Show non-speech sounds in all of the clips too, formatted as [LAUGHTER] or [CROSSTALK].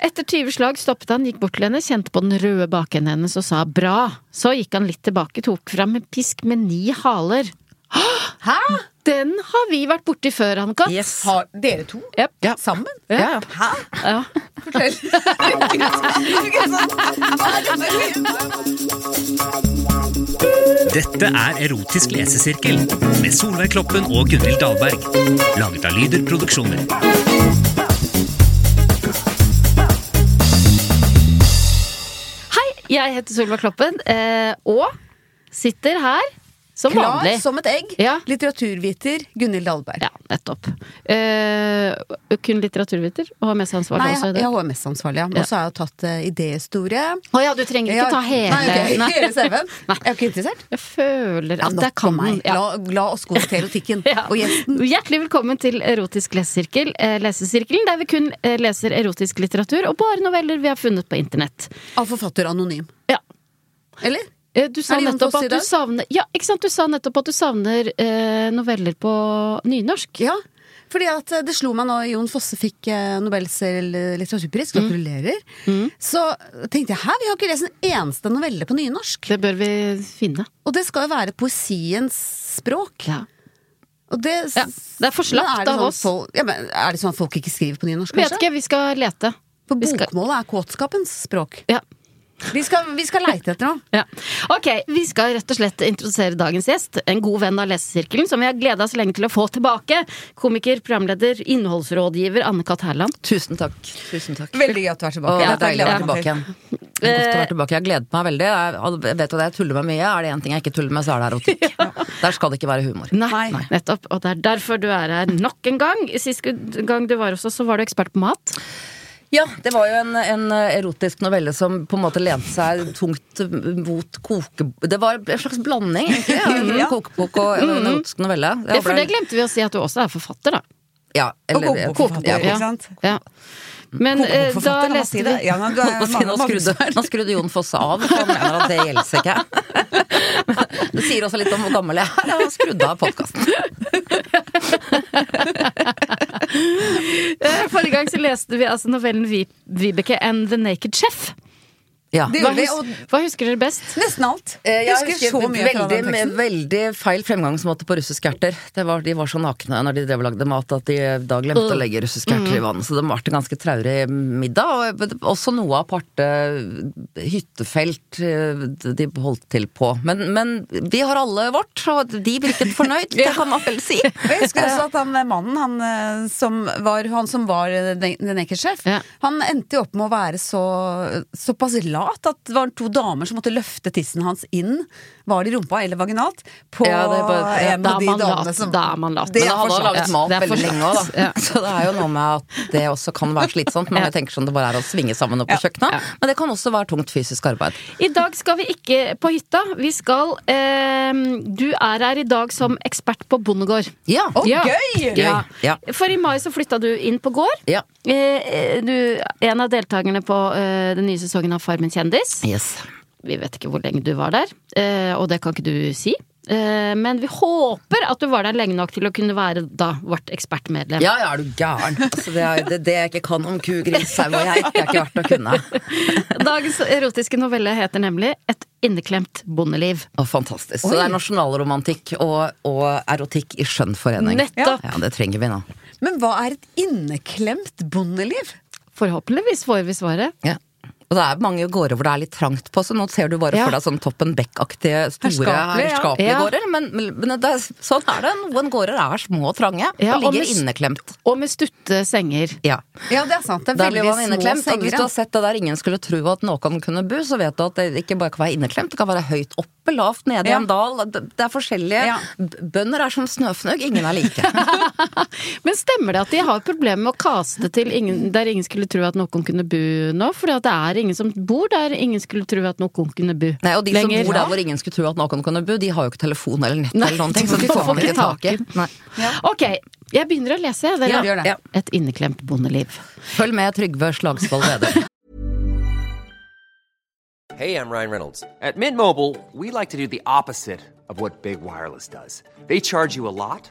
Etter 20 slag stoppet han, gikk bort til henne, kjente på den røde bakenden hennes og sa bra. Så gikk han litt tilbake, tok fram en pisk med ni haler. Hæ? Den har vi vært borti før, Annika. Yes. Har dere to? Yep. Ja. Sammen? Ja. Hæ? Ja. Fortell. Dette er Erotisk lesesirkel med Solveig Kloppen og Gunhild Dahlberg. Laget av Lyder Produksjoner. Jeg heter Solveig Kloppen, eh, og sitter her som Klar vanlig. som et egg. Ja. Litteraturviter Gunhild Dahlberg. Ja, nettopp. Eh, kun litteraturviter HMS-ansvarlig Nei, også Nei, jeg er HMS-ansvarlig, ja. Ja. Og så har jeg tatt uh, idéhistorie. Å ja, du trenger ikke jeg, ta hele Nei, ok, [LAUGHS] Nei. hele CV-en. Jeg er ikke interessert. Jeg føler at ja, jeg kan meg. ja. La, la oss gå til erotikken. [LAUGHS] Ja. Og gjesten. Hjertelig velkommen til Erotisk lesesirkel, eh, lesesirkelen, der vi kun eh, leser erotisk litteratur og bare noveller vi har funnet på internett. Av forfatter anonym. Ja. Eller? Eh, Du sa nettopp at du savner Ja, sant? Du sa nettopp at du savner eh, noveller på nynorsk. Ja. Fordi at eh, det slo meg nå Jon Fosse fikk eh, Nobels litteraturpris, gratulerer. Mm. Mm. Så tenkte jeg hæ, vi har ikke lest en eneste novelle på nynorsk. Det bør vi finne. Og det skal jo være poesiens språk. Ja. Og det, Ja, det er for slapt av sånn oss. Folk, ja, er det sånn at folk ikke skriver på nynorsk, Vet ikke, vi skal lete. For bokmålet er kåtskapens språk. Ja. Vi skal, vi skal leite etter noe. Ja. Ok, vi skal rett og slett introdusere dagens gjest. En god venn av lesesirkelen som vi har gleda oss lenge til å få tilbake. Komiker, programleder, innholdsrådgiver Anne-Kat. Herland. Tusen takk. Tusen takk. Veldig gøy at du er tilbake. Det er deilig å være tilbake igjen. Godt å være tilbake. Jeg har gledet meg veldig. Jeg vet at jeg tuller med mye. Er det én ting jeg ikke tuller med, så er det erotikk. [LAUGHS] Der skal det ikke være humor. Nei, nettopp. Og det er derfor du er her nok en gang. Sist gang du var også, så var du ekspert på mat. Ja, det var jo en, en erotisk novelle som på en måte lente seg tungt mot koke... Det var en slags blanding, egentlig. [LAUGHS] En Ja. kokebok og en erotisk novelle. Ja, for det glemte vi å si at du også er forfatter, da. Ja, Og eller, kokebokforfatter, ja, ikke sant? Ja. Men eh, da leste det. vi Ja, men er si, [LAUGHS] nå skrudde, nå skrudde Jon Fosse av, for han mener at det gjelder ikke. [LAUGHS] Det sier også litt om hvor gammel jeg er. Han skrudde skrudd av podkasten. [LAUGHS] Eh, Forrige gang så leste vi altså novellen Vibeke and The Naked Chef. Ja. Det Hva, hus og hva husker dere best? nesten alt. Eh, Jeg husker så mye fra den veldig, teksten. veldig feil fremgangsmåte på russiske erter. Det var, de var så nakne når de drev og lagde mat at de da glemte å legge russiske erter i vann. Så det ble en ganske traurig middag. Og også noe aparte hyttefelt eh, de holdt til på. Men, men vi har alle vårt, og de virket fornøyd, [LAUGHS] det kan man vel si. [LAUGHS] Jeg husker også at han mannen, han eh, som var, han som var den, den Naked Ja. han endte jo opp med å være så, såpass lat at det var to damer som måtte løfte tissen hans inn, var det i rumpa eller vaginalt, på Ja, det er bare- ja, en av de damene som Da er man lat. Det det er han for hadde laget mat veldig lenge òg, da. Ja. Så det er jo noe med at det også kan være slitsomt. Mange Ja. tenker sånn det bare er å svinge sammen opp på kjøkkenet. Ja. Men det kan også være tungt fysisk arbeid. I dag skal vi ikke på hytta. Vi skal eh, Du er her i dag som ekspert på bondegård. Ja. Å, Ja. gøy! Ja. Ja. For i mai så flytta du inn på gård. Ja. Eh, du, en av deltakerne på eh, den nye sesongen av Farmen kjendis. Yes. Vi vet ikke hvor lenge du var der, eh, og det kan ikke du si. Eh, men vi håper at du var der lenge nok til å kunne være da vårt ekspertmedlem. Ja, ja, er du gæren? Altså, det, er, det, det jeg ikke kan om ku, gris, sau og geit, det er ikke verdt å kunne. [LAUGHS] Dagens erotiske novelle heter nemlig Et inneklemt bondeliv. Oh, fantastisk. Så det er nasjonalromantikk og, og erotikk i skjønn forening. Nettopp. Ja, det trenger vi nå. Men hva er et inneklemt bondeliv? Forhåpentligvis får vi svaret. Ja. Og det er mange gårder hvor det er litt trangt på, så nå ser du bare Ja. for deg sånn Toppen Beck-aktige store Herskapelige, ja. gårder. Men, men det, er- sånn er det. Noen gårder er små og trange Ja, og og ligger med inneklemt. Og med stutte senger. Ja. Ja, det er sant. Det er veldig små inneklemt. senger. hvis du har sett det der ingen skulle tro at noen kunne bo, så vet du at det ikke bare kan være inneklemt, det kan være høyt oppe, lavt nede i en dal. Det det er forskjellige. Ja. Bønder er som snøfnugg, ingen er like. [LAUGHS] Men stemmer det at de har problemer med å kaste til ingen, der ingen skulle tro at noen kunne bo nå? Fordi at det er ingen som bor der ingen skulle tro at noen kunne bo Nei, og de lenger. som bor der hvor ingen skulle tro at noen kunne bo, de har jo ikke telefon eller nett eller noen ting, så de får man ikke tak i. Ok, jeg begynner å lese. Dere. Ja, gjør det. Ja. Et inneklemt bondeliv. Følg med Trygve Slagsvold Vedum. Hey, I'm Ryan Reynolds. At Mint Mobile, we like to do the opposite of what Big Wireless does. They charge you a lot,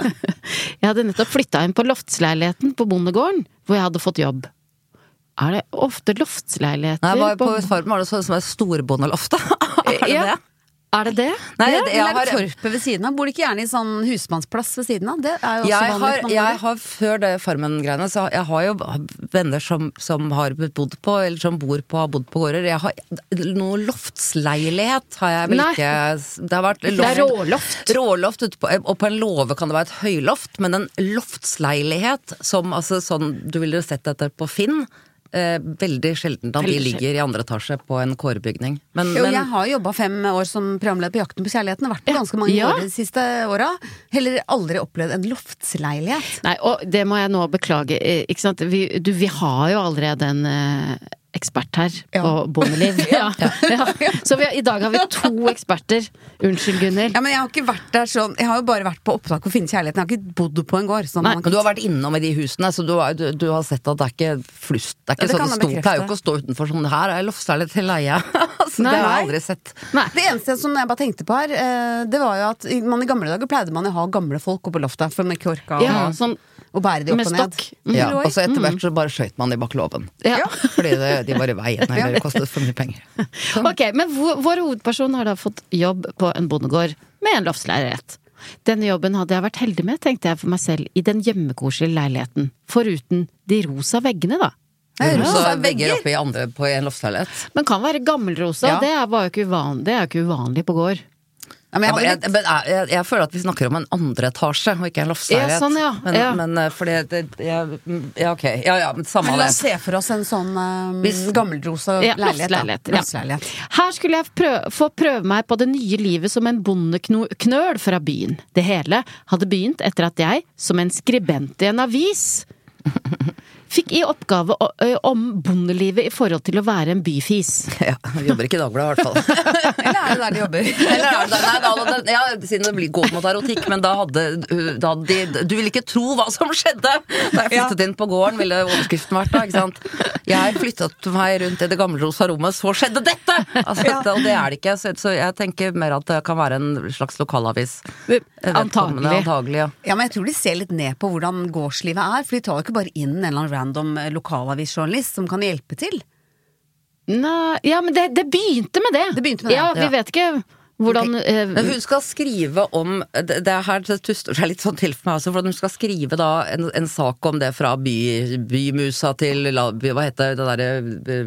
[LAUGHS] Jeg hadde nettopp flytta inn på loftsleiligheten på bondegården, hvor jeg hadde fått jobb. Er det ofte loftsleiligheter Nei, var, på på- Farmen var det sånn som er storbondeloftet. [LAUGHS] er det Ja. det? Er det det? Nei, det, det- eller jeg er det har, torpet ved siden av? Bor de ikke gjerne i sånn husmannsplass ved siden av? Det er jo også jeg vanlig har, jeg har før det Farmen-greiene, så jeg har jo venner som, som har bodd på, eller som bor på, har bodd på gårder. Jeg har, noe loftsleilighet har jeg vel Nei. ikke Det har vært Det er råloft. Råloft på, og på en låve kan det være et høyloft, men en loftsleilighet som altså sånn du ville sett etter på Finn. Eh, veldig sjelden at de ligger i andre etasje på en kårebygning. Men, Jo, men jeg har jobba fem år som programleder på Jakten på kjærligheten. Vært på ganske mange Ja. år de siste åra. Heller aldri opplevd en loftsleilighet. Nei, og det må jeg nå beklage, eh, ikke sant. Vi, du, vi har jo allerede en eh, ekspert her på bondeliv. [LAUGHS] [LAUGHS] ja. Ja. Så vi, i dag har vi to eksperter. Unnskyld, Gunhild. Ja, men jeg har ikke vært der sånn Jeg har jo bare vært på opptak og finne kjærligheten. Jeg har ikke bodd på en gård. Sånn Nei, man men du har vært innom i de husene, så du har, du, du har sett at det er ikke flust. Det er ikke Ja, det sånn det jeg pleier jo ikke å stå utenfor sånn her er loftsleilighet til leie. [LAUGHS] så Nei. det har jeg aldri sett. Nei. Det eneste som jeg bare tenkte på her, eh, det var jo at man i gamle dager pleide man å ha gamle folk oppe på loftet, for man ikke orka å, Ja, sånn å bære de opp og ned. Mm. Ja, og så etter hvert så bare skøyt man de bak låven. Ja. [LAUGHS] Fordi det, de var i veien, eller [LAUGHS] det kostet for mye penger. [LAUGHS] Ok, men vår, hovedperson har da fått jobb på en bondegård med en loftsleilighet. Denne jobben hadde jeg vært heldig med, tenkte jeg for meg selv, i den hjemmekoselige leiligheten. Foruten de rosa veggene, da. Og rosa vegger oppe i andre på en loftsleilighet. Men kan være gammelrosa, Ja. det er- jo ikke uvanlig, det er jo ikke uvanlig på gård. Ja, men jeg Jeg, jeg, jeg, jeg, jeg føler at vi snakker om en andre etasje, og ikke en loftsleilighet. Ja, sånn, ja. Men, Ja. men eh, fordi det, jeg, Ja, ok. Ja ja, men samme Men la det. oss se for oss en sånn um, Hvis- gammelrosa Ja, leilighet. loftsleilighet, ja. Loftsleilighet. Her skulle jeg prøve, få prøve meg på det nye livet som en bondeknøl fra byen. Det hele hadde begynt etter at jeg, som en skribent i en avis, fikk i oppgave om bondelivet i forhold til å være en byfis. [LAUGHS] Ja, jobber ikke i Dagbladet, i hvert fall. [LAUGHS] Eller er det der de jobber? [LAUGHS] Eller er det, nei, da, ja, siden det går mot erotikk, men da hadde, da hadde de Du ville ikke tro hva som skjedde! Da jeg flyttet inn på gården, ville overskriften vært da, ikke sant. Jeg flyttet meg rundt i det gamle rosa rommet, så skjedde dette! Altså, dette! Og det er det ikke, så, så jeg tenker mer at det kan være en slags lokalavis. Antagelig. Antagelig, ja. Ja, men jeg tror de ser litt ned på hvordan gårdslivet er, for de tar jo ikke bare inn en eller annen random lokalavisjournalist som kan hjelpe til. Nei, ja, men det, det begynte med det. Det begynte med det, Ja, vi vet ikke Hvordan okay. Men hun skal skrive om Det, det er her det tuster seg litt sånn til for meg også, for hun skal skrive da en, en sak om det fra by, bymusa til la, by, Hva heter det derre Det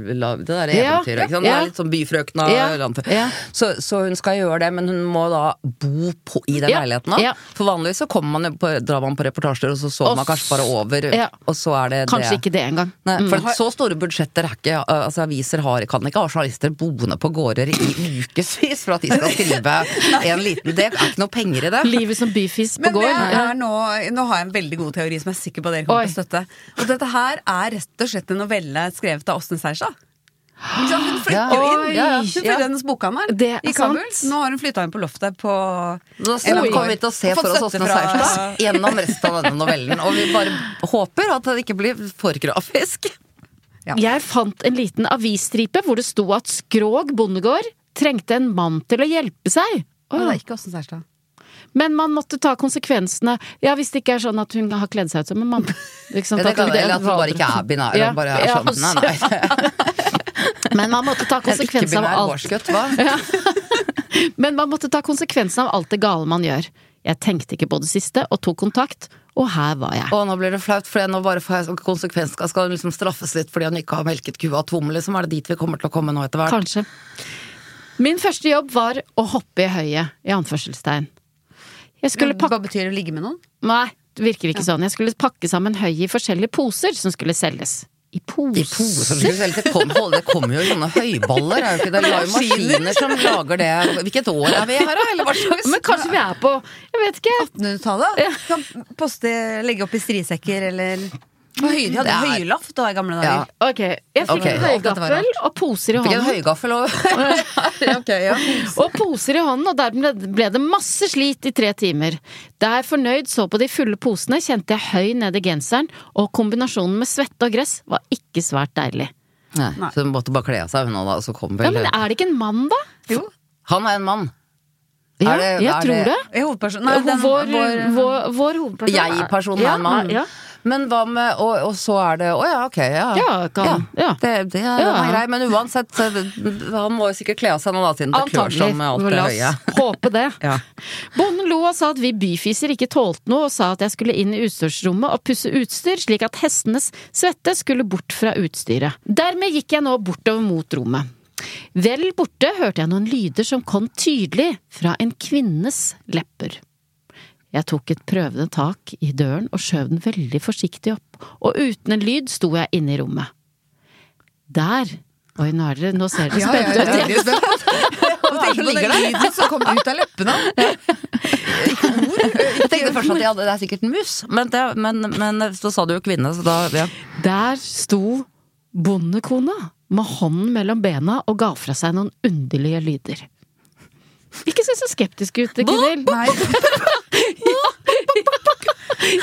derre Ja, eventyret, sant? Det ja. er litt sånn Byfrøkna Ja, så, så hun skal gjøre det, men hun må da bo på, i den leiligheten. da. For vanligvis så kommer man på, drar man på reportasjer, og så sover man kanskje bare over, og så er det Kanskje det. ikke det engang. Mm. for så store budsjetter er ikke altså Aviser har, kan ikke ha journalister boende på gårder i ukevis for at de skal [LAUGHS] skrive en liten Det er ikke noe penger i det. Livet som byfis på gård. jeg Ja. er nå, nå har jeg en veldig god teori som jeg er sikker på dere kommer Oi. til å støtte. Og dette her er rett og slett en novelle skrevet av Åsne Seierstad. Ja. Hun flytter jo inn. Ja, ja. Hun flytter hos bokhandel er i Kabul. sant. Nå har hun flytta inn på loftet på Nå kommer vi til å se for oss Åsne Seierstad gjennom resten av denne novellen. Og vi bare håper at det ikke blir for grafisk. Jeg fant en liten avisstripe hvor det sto at Skrog bondegård trengte en mann til å hjelpe seg. Å, det er ikke Åsne Seierstad. Men man måtte ta konsekvensene. Ja, hvis det ikke er sånn at hun har kledd seg ut som en mann. [LAUGHS] Liksom. Ja, det kan, eller at hun bare ikke er binær. Ja, bare er ja, sånn. Nei, nei. [LAUGHS] Men man måtte ta En konsekvensen av alt. gårdsgutt, hva? [LAUGHS] Men man måtte ta konsekvensen av alt det gale man gjør. Jeg tenkte ikke på det siste, og tok kontakt, og her var jeg. Å, nå blir det flaut, for nå bare får jeg konsekvens. Skal hun liksom straffes litt fordi hun ikke har melket kua tom? Liksom er det dit vi kommer til å komme nå etter hvert? Kanskje. Min første jobb var å hoppe i høyet, i anførselstegn. Jeg skulle pakke Hva betyr det å ligge med noen? Nei, det virker ikke sånn. Jeg skulle pakke sammen høy i forskjellige poser som skulle selges. I poser? I poser til kom, [LAUGHS] Det kommer jo sånne høyballer, er jo ikke det? Det er jo maskiner som lager det. Hvilket år er vi her, da? Eller hva slags Men kanskje vi er på Jeg vet ikke. 1800-tallet? Kan poste, legge opp i strisekker eller høy, De hadde Det er- høyloft da i gamle Ja. Ok, jeg fikk okay. en høygaffel og poser i Fikk en hånden. høygaffel og [LAUGHS] okay, ja. Og poser i hånden, og der ble, det masse slit i tre timer. Da jeg fornøyd så på de fulle posene, kjente jeg høy ned i genseren, og kombinasjonen med svette og gress var ikke svært deilig. Nei, så hun måtte bare kle av seg, hun òg, da. Så kom Ja, men er det ikke en mann, da? Jo. Han er en mann. Ja, Er det- jeg er tror det- det. Hovedperson. Nei, den, vår, vår, vår, vår hovedperson er- Jeg-personen er en mann. Ja, Men hva med Og, og så er det Å ja, ok, ja. Ja, kan- ja. Det, det er Ja. grei, men uansett Han må jo sikkert kle av seg noen klør Antagelig. med alt det La oss håpe det. [LAUGHS] Ja. Bonden lo og sa at vi byfiser ikke tålte noe, og sa at jeg skulle inn i utstyrsrommet og pusse utstyr, slik at hestenes svette skulle bort fra utstyret. Dermed gikk jeg nå bortover mot rommet. Vel borte hørte jeg noen lyder som kom tydelig fra en kvinnes lepper. Jeg tok et prøvende tak i døren og skjøv den veldig forsiktig opp, og uten en lyd sto jeg inne i rommet. Der Oi, nå, er dere, nå ser dere Ja, ja, spente ja, ut. ja, ja. Og tenk på den lyden som kom ut av leppene. Jeg tenkte først at hadde, det er sikkert en mus, men, det, men, men så sa du jo kvinne, så da ja. Der sto bondekona med hånden mellom bena og ga fra seg noen underlige lyder. Ikke se så skeptisk ut, Gunhild.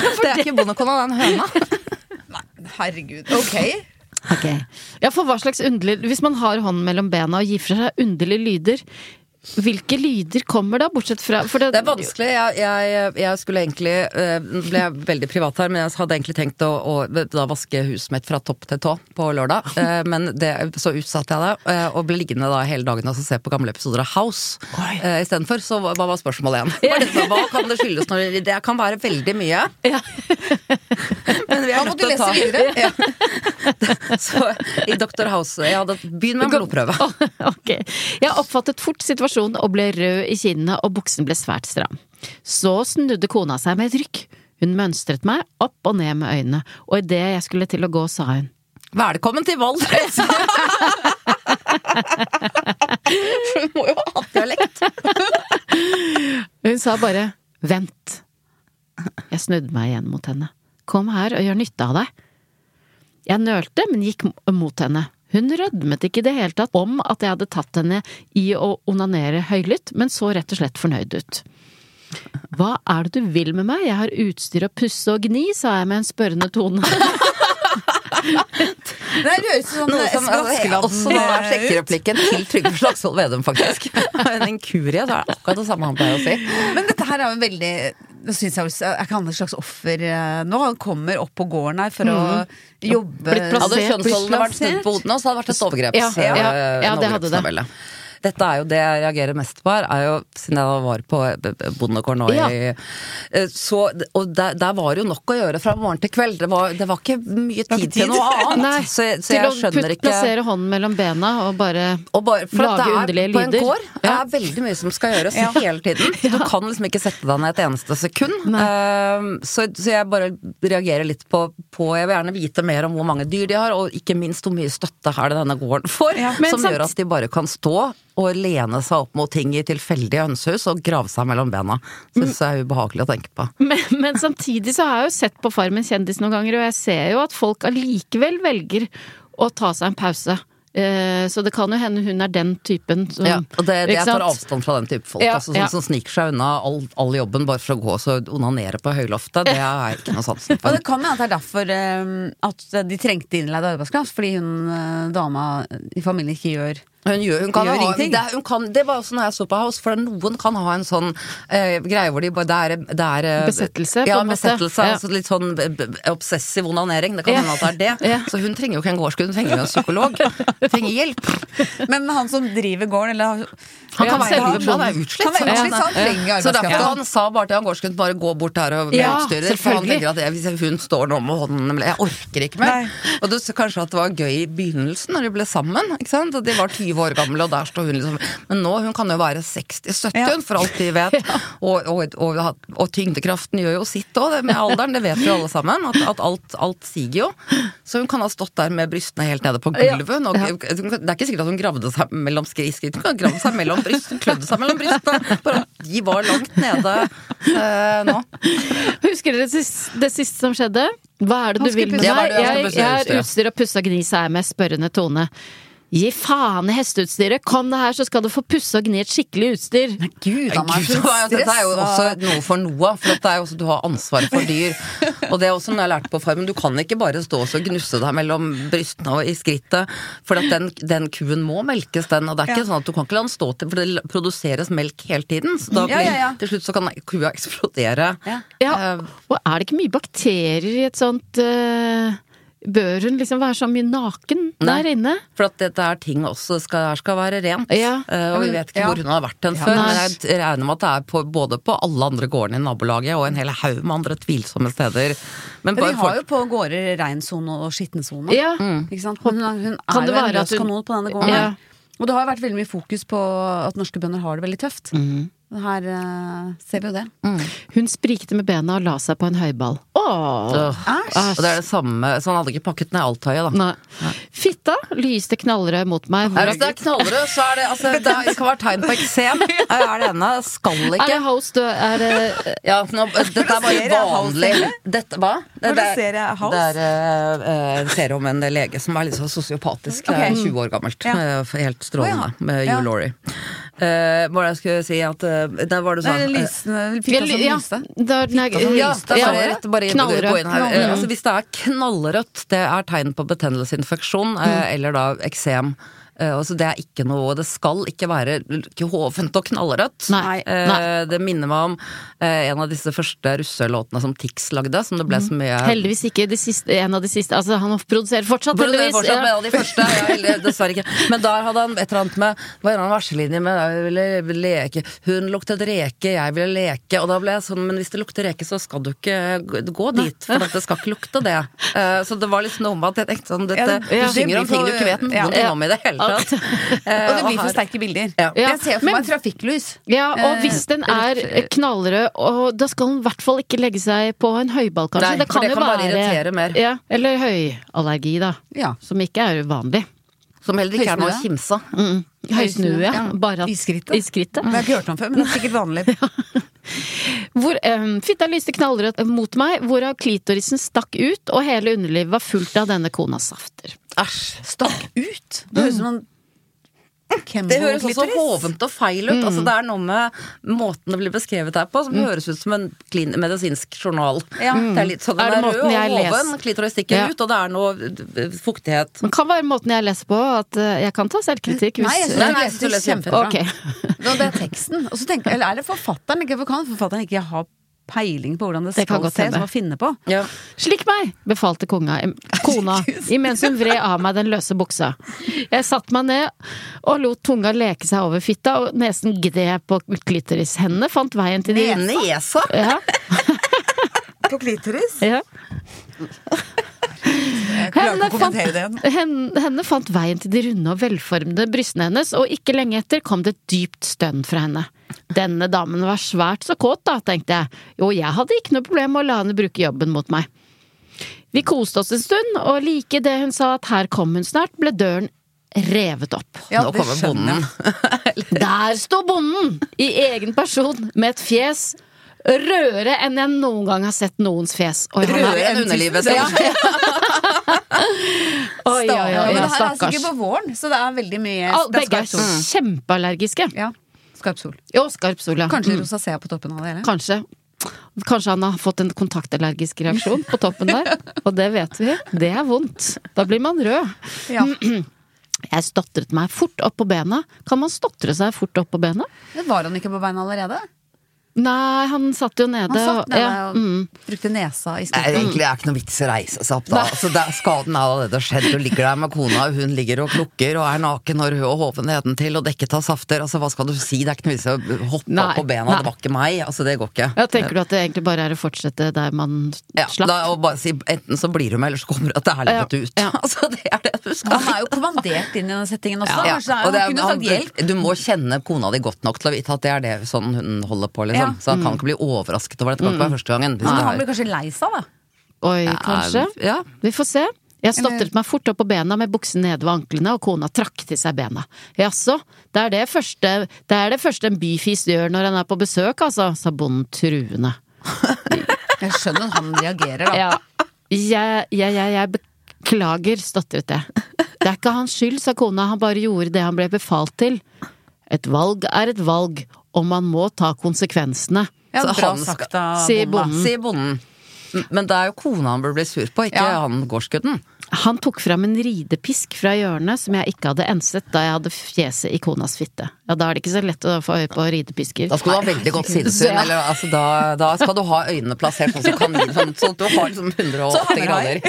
Nei, Det er ikke bondekona, det er en høna. [LAUGHS] herregud. Ok. Okay. Ja, for hva slags underlig Hvis man har hånden mellom bena og gir fra seg underlige lyder, hvilke lyder kommer da, bortsett fra for Det er vanskelig. Jeg, jeg, jeg skulle egentlig eh, Nå ble jeg veldig privat her, men jeg hadde egentlig tenkt å, å da vaske huset mitt fra topp til tå på lørdag. [LAUGHS] Eh, Men det, så utsatte jeg det, eh, og ble liggende da hele dagen og se på gamle episoder av House istedenfor. Så hva var spørsmålet igjen? Hva, er hva kan det skyldes når Det kan være veldig mye. Ja. [LAUGHS] [LAUGHS] Men vi er nødt til å ta. [LAUGHS] Ja. [LAUGHS] Så i Dr. House Jeg hadde begynt med blodprøve. [LAUGHS] ok. Jeg oppfattet fort situasjonen og ble rød i kinnene, og buksen ble svært stram. Så snudde kona seg med et rykk. Hun mønstret meg opp og ned med øynene, og idet jeg skulle til å gå, sa hun Velkommen til Valdres! For hun må jo ha hatt dialekt. Hun sa bare vent. Jeg snudde meg igjen mot henne. Kom her og gjør nytte av deg. Jeg nølte, men gikk mot henne. Hun rødmet ikke i det hele tatt om at jeg hadde tatt henne i å onanere høylytt, men så rett og slett fornøyd ut. Hva er det du vil med meg, jeg har utstyr å pusse og gni, sa jeg med en spørrende tone. [LAUGHS] Det høres ut som Noe som også Askeladden nå er sjekkereplikken til Trygve Slagsvold Vedum, faktisk. [LAUGHS] En inkurie, så er det akkurat det samme han pleier å si. Men dette her er jo veldig jeg Er ikke han et slags offer eh, nå? Han kommer opp på gården her for å jobbe Blitt plassert. Hadde kjønnsrollene vært snudd på hodene, så hadde det vært et overgreps. Ja, ja, ja, det hadde det. Dette er jo det jeg reagerer mest på her, er jo siden jeg var på bondegård nå Ja. i eh, så, Og der, der var det jo nok å gjøre fra morgen til kveld. Det var, det var ikke mye tid til noe annet. [LAUGHS] Nei, så, så jeg å ikke Til å plassere hånden mellom bena og bare og bare, Lage er, underlige På en gård gård det er veldig mye som skal gjøres Ja. hele tiden. Du kan liksom ikke sette deg ned et eneste sekund. Uh, så, så jeg bare reagerer litt på, på Jeg vil gjerne vite mer om hvor mange dyr de har, og ikke minst hvor mye støtte er det denne gården får. Som gjør at de bare kan stå og lene seg opp mot ting i tilfeldige hønsehus og grave seg mellom bena. Syns jeg er ubehagelig å tenke på. men, men samtidig så har jeg jo sett på Farmen kjendis noen ganger, og jeg ser jo at folk allikevel velger å ta seg en pause. Eh, så det kan jo hende hun er den typen som Ja, og det, det jeg tar avstand fra den type folk. Ja, altså, sånn, ja. Som sniker seg unna all, all jobben bare for å gå og onanere på høyloftet. Det er [LAUGHS] ikke noe sansen Og det kan hende at det er derfor um, at de trengte innleid arbeidskraft, fordi hun eh, dama i familien ikke gjør Hun, gjør, hun kan Gjør ha, ingenting. det, hun kan, det var også når jeg så på House, for noen kan ha en sånn eh, greie hvor de bare Det er, det er Besettelse, Besettelse, på Ja, en måte. besettelse. Ja. Altså litt sånn b- obsessiv onanering. Det kan Ja. hende at det er det. Ja. Så hun trenger jo ikke en gårdsgud, hun trenger jo en psykolog. Hun trenger hjelp. [LAUGHS] Men han som driver gården, eller Han kan være, selve han er utslitt. Være så- utslitt, så han trenger Så derfor arbeidskraft. han sa bare til han gårdsgud bare gå bort der og bli Ja, utstyret for han tenker at jeg, hvis hun står nå med hånden Jeg orker ikke mer. Nei. Og du ser kanskje at det var gøy i begynnelsen, når de ble sammen. Ikke sant? Og de var 20 år gamle, og der står hun liksom Men nå, hun kan jo være 60-70, Ja. for alt vi vet. [LAUGHS] Og, og, og, og tyngdekraften gjør jo sitt òg, med alderen. Det vet vi jo alle sammen. At, at alt, alt siger jo. Så hun kan ha stått der med brystene helt nede på gulvet. Og, Det er ikke sikkert at hun gravde seg mellom skritt. Hun kan gravde seg mellom brystene, klødde seg mellom brystene. Bare at de var langt nede eh, nå. Husker dere det siste, det siste som skjedde? Hva er det du vil med meg? Er Jeg, pusse har utstyr og pussa gni, sa jeg med spørrende tone. Gi faen i hesteutstyret! Kom deg her, så skal du få pusse og gni et skikkelig utstyr! Nei, Gud han er Gud, for dette er jo også noe for Noah, for dette er jo også du har ansvaret for dyr. [LAUGHS] Og det er også noe jeg har lært på farmen, du kan ikke bare stå og gnusse deg mellom brystene og i skrittet, for at den, den kuen må melkes, den. Og det er ikke Ja. sånn at du kan ikke la den stå til, for det produseres melk hele tiden. Så da Ja, blir, ja, ja. til slutt så kan kua eksplodere. Ja. Ja, Eh, og er det ikke mye bakterier i et sånt eh, Bør hun liksom være så mye naken Nei. der inne? For at dette er ting også skal, her skal være rent. Ja. Eh, og vi vet ikke Ja. hvor hun har vært den Ja, før. Men jeg regner med at det er på, både på alle andre gårdene i nabolaget og en hel haug med andre tvilsomme steder. Men Men de har folk- jo på gårder reinsone og skittensone. Ja. Ikke sant? Men hun, hun Kan er det jo en løs kanon på denne gården. Ja. Og det har jo vært veldig mye fokus på at norske bønder har det veldig tøft. Her uh, ser vi jo det. Hun sprikte med bena og la seg på en høyball. Åh! Åh. Og det er det samme, så han hadde ikke pakket ned alt høyet, da. Nei. Fitta lyste knallrød mot meg. Hvor... hvis det er knallrød, så er det altså, Det kan være tegn på eksem. [LAUGHS] Er det ene. Skal ikke. Er det house, du? er det Ja, nå, dette er bare vanlig dette, Hva? Det, det ser? Det er en serie om en lege som er litt så sosiopatisk. Det er 20 år gammelt. Ja. Eh, Helt strålende. Ja. Med Ja. Hugh Laurie. Uh, hva var det jeg skulle si at uh, Der var det sånn Nei, lysene, ja, lyste. nei, Ja, det er bare, rett, bare gå inn her. Eh, Altså, hvis det er knallrødt, det er tegn på betennelsesinfeksjon, mm. eller da eksem. Eh, altså, det er ikke noe Det skal ikke være ikke hovent og knallrødt. Nei, Eh, nei. Det minner meg om eh, en av disse første russelåtene som Tix lagde, som det ble så mye Heldigvis ikke siste, en av de siste. Altså, han produserer fortsatt, Burde heldigvis. fortsatt Ja. en av de første? Ja, heldig, dessverre ikke. Men der hadde han et eller annet med Det var en verselinje med jeg ville leke. Hun luktet reke, jeg ville leke. Og da ble jeg sånn, men hvis det lukter reke, så skal du ikke gå- dit. For det skal ikke lukte det. Eh, så det var liksom noe om at jeg tenkte sånn dette, Du synger om ting du ikke vet noe om i det hele tatt. [LAUGHS] Eh, Og det blir for sterke bilder. Ja. Ja, Jeg ser for men- meg trafikklys. Ja, og Eh, hvis den er knallrød, og da skal den i hvert fall ikke legge seg på en høyball, kanskje. Nei, det for kan det jo kan bare irritere mer. Ja, eller høyallergi, da. Ja. Som ikke er uvanlig. Som heller ikke er noe å Høysnue. kimse av. Mm. Høysnue, ja. Ja. Bare at, I skrittet. I skrittet. Det har jeg ikke hørt om før, men det er sikkert vanlig. [LAUGHS] Hvor um, fitta lyste knallrødt mot meg, hvorav klitorisen stakk ut, og hele underlivet var fullt av denne konas safter. Æsj. Stakk ut! Det høres ut som en Det høres også hovent og feil ut. Altså, det er noe med måten det blir beskrevet her på, som høres ut som en klin medisinsk journal. Ja. Det er litt sånn, Er det er, rød og hoven, klitoris stikker Ja. ut, og det er noe eh, fuktighet. Det kan være måten jeg leser på, at uh, jeg kan ta selvkritikk hvis Nei, jeg synes Nei, du leser du leser kjempebra. Okay. [LAUGHS] Det er teksten. Og så tenker, eller er det forfatteren? Ikke, for kan forfatteren ikke ha peiling på hvordan det Det skal se, ut, som å finne på. Ja. Slikk meg, befalte konga, [LAUGHS] kona, [LAUGHS] imens hun vred av meg den løse buksa. Jeg satte meg ned og lot tunga leke seg over fitta, og nesen gned på klitoris. Hendene fant veien til de Nesa! Ja, [LAUGHS] På klitoris? ja. Henne fant, henne, henne fant veien til de runde og velformede brystene hennes, og ikke lenge etter kom det et dypt stønn fra henne. Denne damen var svært så kåt, da, tenkte jeg. Jo, jeg hadde ikke noe problem med å la henne bruke jobben mot meg. Vi koste oss en stund, og like det hun sa at her kom hun snart, ble døren revet opp. Ja, Nå kommer bonden. [LAUGHS] Der sto bonden! I egen person, med et fjes rødere enn jeg noen gang har sett noens fjes. Er- Rødere enn underlivet. Ja. så- [LAUGHS] Oi, oi, Ja, oi, men det her er sikkert på våren, så det er veldig mye er Begge er kjempeallergiske. Ja, skarp sol. Jo, skarp sol, ja. Kanskje Mm. rosacea på toppen av det hele. Kanskje. Kanskje han har fått en kontaktallergisk reaksjon på toppen der. [LAUGHS] Og det vet vi. Det er vondt. Da blir man rød. Ja. [CLEARS THROAT] Jeg stotret meg fort opp på bena. Kan man stotre seg fort opp på bena? Det var han ikke på beina allerede? Nei, han satt jo nede. Han satt og- nede ja, og mm. brukte nesa i Nei, egentlig er det ikke noe vits i å reise seg opp da. Altså, det, er- skaden er allerede skjedd. Du ligger der med kona, og hun ligger og klukker og er naken og rød og hoven nedentil og dekket av safter. Altså, hva skal du si? Det er ikke noe vits i å hoppe Nei, opp på bena. nei. Det var ikke meg. Altså, det går ikke. Ja, tenker du at det egentlig bare er å fortsette der man Ja, slapp? da, og bare si, enten så blir du med, eller så kommer du til helvete ut. Ja. [LAUGHS] Altså, det er det du skal Han er jo kommandert inn i den settingen også. Ja, Kanskje er, og det er- han kunne sagt hjelp. Du må kjenne kona di godt nok til å vite at det er det sånn hun holder på, liksom. Ja. Så han kan ikke bli overrasket over dette. Det kan ikke være første gangen. Han blir kanskje lei seg, da. Oi, kanskje? Ja. Vi får se. Jeg stotret meg fort opp på bena med buksen nede ved anklene, og kona trakk til seg bena. Jaså, det er det første, det er det første en byfis gjør når han er på besøk, altså, sa bonden truende. [LAUGHS] Jeg skjønner at han reagerer, da. Ja, jeg, jeg, jeg, jeg beklager, stotret jeg. Det er ikke hans skyld, sa kona, han bare gjorde det han ble befalt til. Et valg er et valg, og man må ta konsekvensene. Ja, Så bra han sagt av Sier bonden. Sier bonden. Men det er jo kona han burde bli sur på, ikke Ja. han gårdsgutten. Han tok fram en ridepisk fra hjørnet som jeg ikke hadde enset da jeg hadde fjeset i konas fitte. Ja, da er det ikke så lett å få øye på ridepisker. Da skal du ha veldig godt sidesyn. Ja. Eller, altså, da, da skal du ha øynene plassert sånn som kanin, sånn, sånn at du har liksom 180 grader.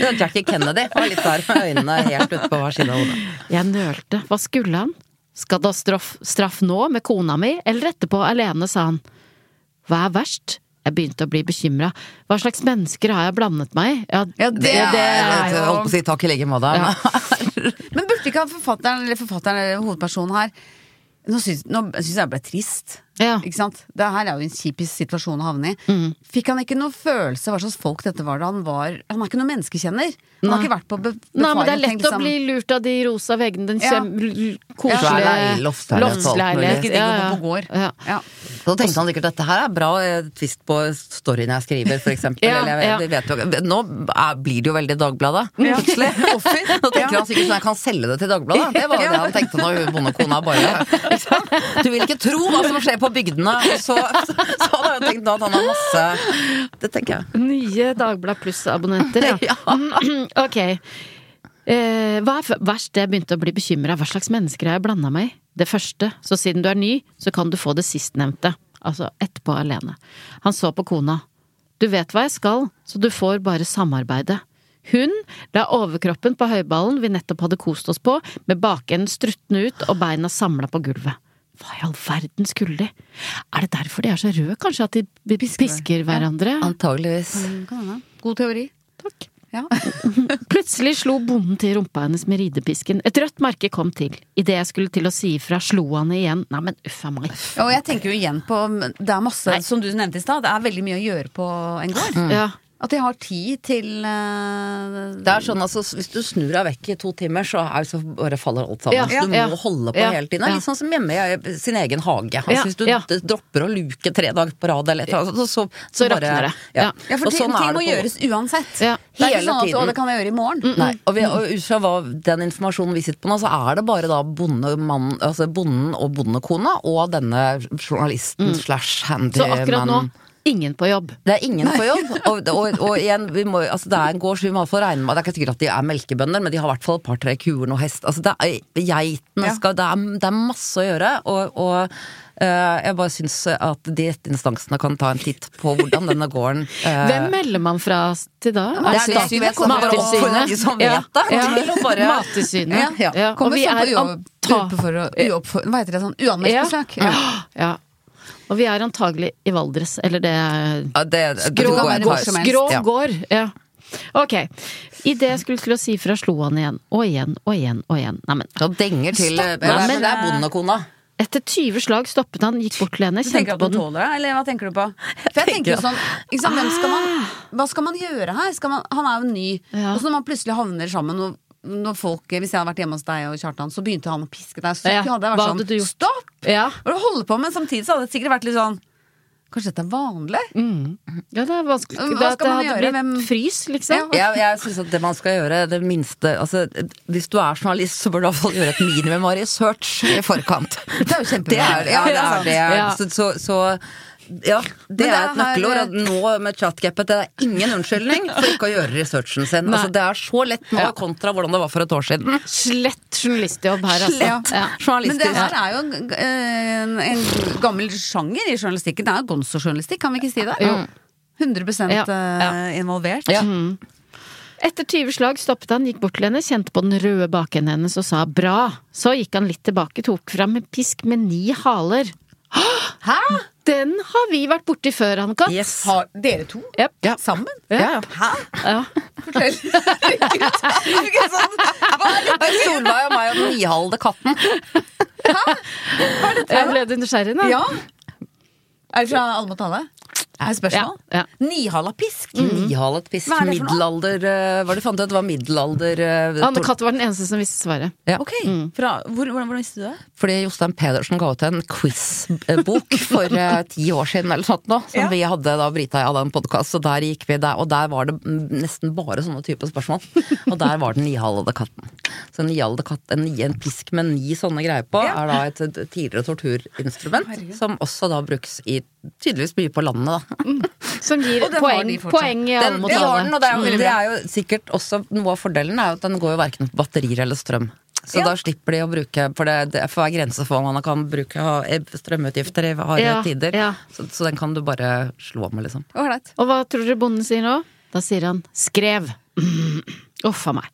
Ja, [LAUGHS] Jackie Kennedy var litt der med øynene helt ute på hver side av hodet. Jeg nølte. Hva skulle han? Skal da straff, straff nå med kona mi, eller etterpå alene, sa han. Hva er verst? Jeg begynte å bli bekymra. Hva slags mennesker har jeg blandet meg i? Ja, Ja, det Det er, er jeg holdt på å si takk i like måte. Ja. [LAUGHS] Men burde ikke forfatteren eller forfatteren eller hovedpersonen her Nå syns, jeg jeg ble trist. Ja. Ikke sant? Det her er jo en kjip situasjon å havne i. Mm. Fikk han ikke noe følelse hva slags folk dette var da han var Han er ikke noen menneskekjenner. Han har ikke vært på be Nei, men det er lett liksom. å bli lurt av de rosa veggene, den Ja. koselige ja. loftsleilighet Ikke digg på gård. Ja. Ja. Så tenkte han sikkert dette her er bra tvist på storyen jeg skriver, for eksempel. [LAUGHS] Ja, Eller jeg, ja. jo, nå er, blir det jo veldig Dagbladet, plutselig. [LAUGHS] Nå tenker han sikkert sånn jeg kan selge det til Dagbladet. Det var jo det han tenkte når bondekona bare? [LAUGHS] Du vil ikke tro hva som skjer på bygdene! Så, så, så hadde jeg tenkt at han har masse Det tenker jeg. Nye Dagblad Pluss-abonnenter, ja. [LAUGHS] [CLEARS THROAT] ok. Eh, hva er verst? Jeg begynte å bli bekymra. Hva slags mennesker har jeg blanda meg i? Det første. Så siden du er ny, så kan du få det sistnevnte. Altså etterpå alene. Han så på kona. Du vet hva jeg skal, så du får bare samarbeide. Hun la overkroppen på høyballen vi nettopp hadde kost oss på, med bakenden struttende ut og beina samla på gulvet. Hva i all verden skulle de? Er det derfor de er så røde, kanskje, at de pisker, hverandre? Antageligvis. God teori. Takk. Ja. [LAUGHS] Plutselig slo bonden til rumpa hennes med ridepisken. Et rødt merke kom til. Idet jeg skulle til å si ifra, slo han igjen. Nei, men uff a meg. Og jeg tenker jo igjen på Det er masse, som du nevnte i stad, det er veldig mye å gjøre på en gård. Ja. At de har tid til uh, Det er sånn altså, Hvis du snur deg vekk i to timer, så, er, så bare faller alt sammen. Ja, så du ja, må holde på ja, hele tiden. Det er ja. Litt sånn som hjemme i sin egen hage. Altså, Ja, hvis du ja. dropper å luke tre dager på rad, eller et eller annet, så, så, Så bare- rakner det. Ja. Ja. Ja, for Og ting, sånn er ting det må på- gjøres uansett. Ja. Det er ikke sånn at det kan jeg gjøre i morgen. Nei, og, vi, og ut fra hva, den informasjonen vi sitter på nå, så er det bare da bondemann, altså bonden og bondekona og denne journalisten slash Så akkurat nå. Ingen på jobb. Det er ingen på jobb. Og, og, og igjen, vi må, altså det er en gård, så vi må iallfall regne med Det er ikke sikkert at de er melkebønder, men de har i hvert fall et par-tre kuer, og hest. Altså det er, geitene Ja. skal det er, det er masse å gjøre, og, og eh, jeg bare syns at de rette instansene kan ta en titt på hvordan denne gården [LAUGHS] eh, Hvem melder man fra til da? Det er det jeg ikke vet, så bare oppfordrer de som vet det, Ja. Ja. bare- [LAUGHS] Mattilsynet. Ja. Ja. Og Kommer vi sånn er på jobb, anta- uoppfor, uoppfor, Hva heter det sånn? Uanmeldt Ja. besøk. Ja. ja. Og vi er antagelig i Valdres, eller det ja, det, det, Skrå går jeg hvor tar. som helst. Grov Ja. gård. Ja. Ok. Idet jeg skulle til å si fra, slo han igjen. Og igjen og igjen og igjen. Neimen. Og denger til Stopp, da, men, men- Det er bondekona. Etter 20 slag stoppet han, gikk bort til henne, Du tenker kjente at på den. tåler det, eller hva tenker du på? For jeg tenker jo sånn, liksom, hvem skal man, Hva skal man gjøre her? Skal man, han er jo ny. Ja. Og så når man plutselig havner sammen og når folk, Hvis jeg hadde vært hjemme hos deg og Kjartan, så begynte han å piske deg. Så Ja, hadde jeg vært hadde sånn? Stopp! Ja. Hva er du holder på med? Samtidig så hadde det sikkert vært litt sånn Kanskje dette er vanlig? ja, det er vanskelig. Hva Det, skal det man gjøre? Hvem- frys, liksom. Jeg, jeg synes at det man skal gjøre, det minste altså, Hvis du er journalist, så bør du i hvert fall gjøre et minimum av research i forkant. Det er jo kjempebra. Det er, ja, det er, det Ja. Så, så, så ja, det det er et nøkkelord. At nå med chatgapet, det er ingen unnskyldning for ikke å gjøre researchen sin. Altså, det er så lett nå Ja. kontra hvordan det var for et år siden. Slett journalistjobb her, altså. Slett. Ja. Men det her er jo en, en, en gammel sjanger i journalistikken. Det er jo gonzo-journalistikk, kan vi ikke si det? Jo. 100 Ja, eh, involvert. Ja. Etter 20 slag stoppet han, gikk bort til henne, kjente på den røde bakenden hennes og sa bra. Så gikk han litt tilbake, tok fram en pisk med ni haler. Hæ? Den har vi vært borti før, Annika. Yes. Har dere to Yep. Ja. sammen? Ja. Hæ? Ja. Fortell. Herregud. Sånn, hva er er Solveig og meg og den nihalede katten. Jeg ble nysgjerrig nå? Ja. Er det fra Alle mot alle? Er spørsmål? Ja, ja. Nihala pisk? Nihalet pisk. Hva er det for noe? Middelalder uh, Hva var det du fant ut? Det var middelalder uh, Anne Katt var den eneste som visste svaret. Ja. Ok, fra, hvor, hvordan, hvordan visste du det? Fordi Jostein Pedersen ga ut en quiz-bok [LAUGHS] for uh, ti år siden eller sånt nå, som Ja. vi hadde da Brita og jeg hadde en podkast, og der gikk vi der, og der var det mm, nesten bare sånne typer spørsmål. [LAUGHS] Og der var den nihalede katten. Så en nihalede katt, en, en pisk med ni sånne greier på, Ja. er da et, et tidligere torturinstrument, som også da brukes i tydeligvis mye på landet, da. Som gir Og poeng, de poeng i alle Den, mot det alle. den, det er, Mm. det er jo sikkert også noe av fordelen er jo at den går jo verken på batterier eller strøm. Så Ja. da slipper de å bruke For det, det får være grense for hva man kan bruke ha strømutgifter i harde Ja, tider. ja. Så, så den kan du bare slå med, liksom. Ålreit. Og hva tror dere bonden sier nå? Da sier han 'skrev'. [CLEARS THROAT] Uff a meg.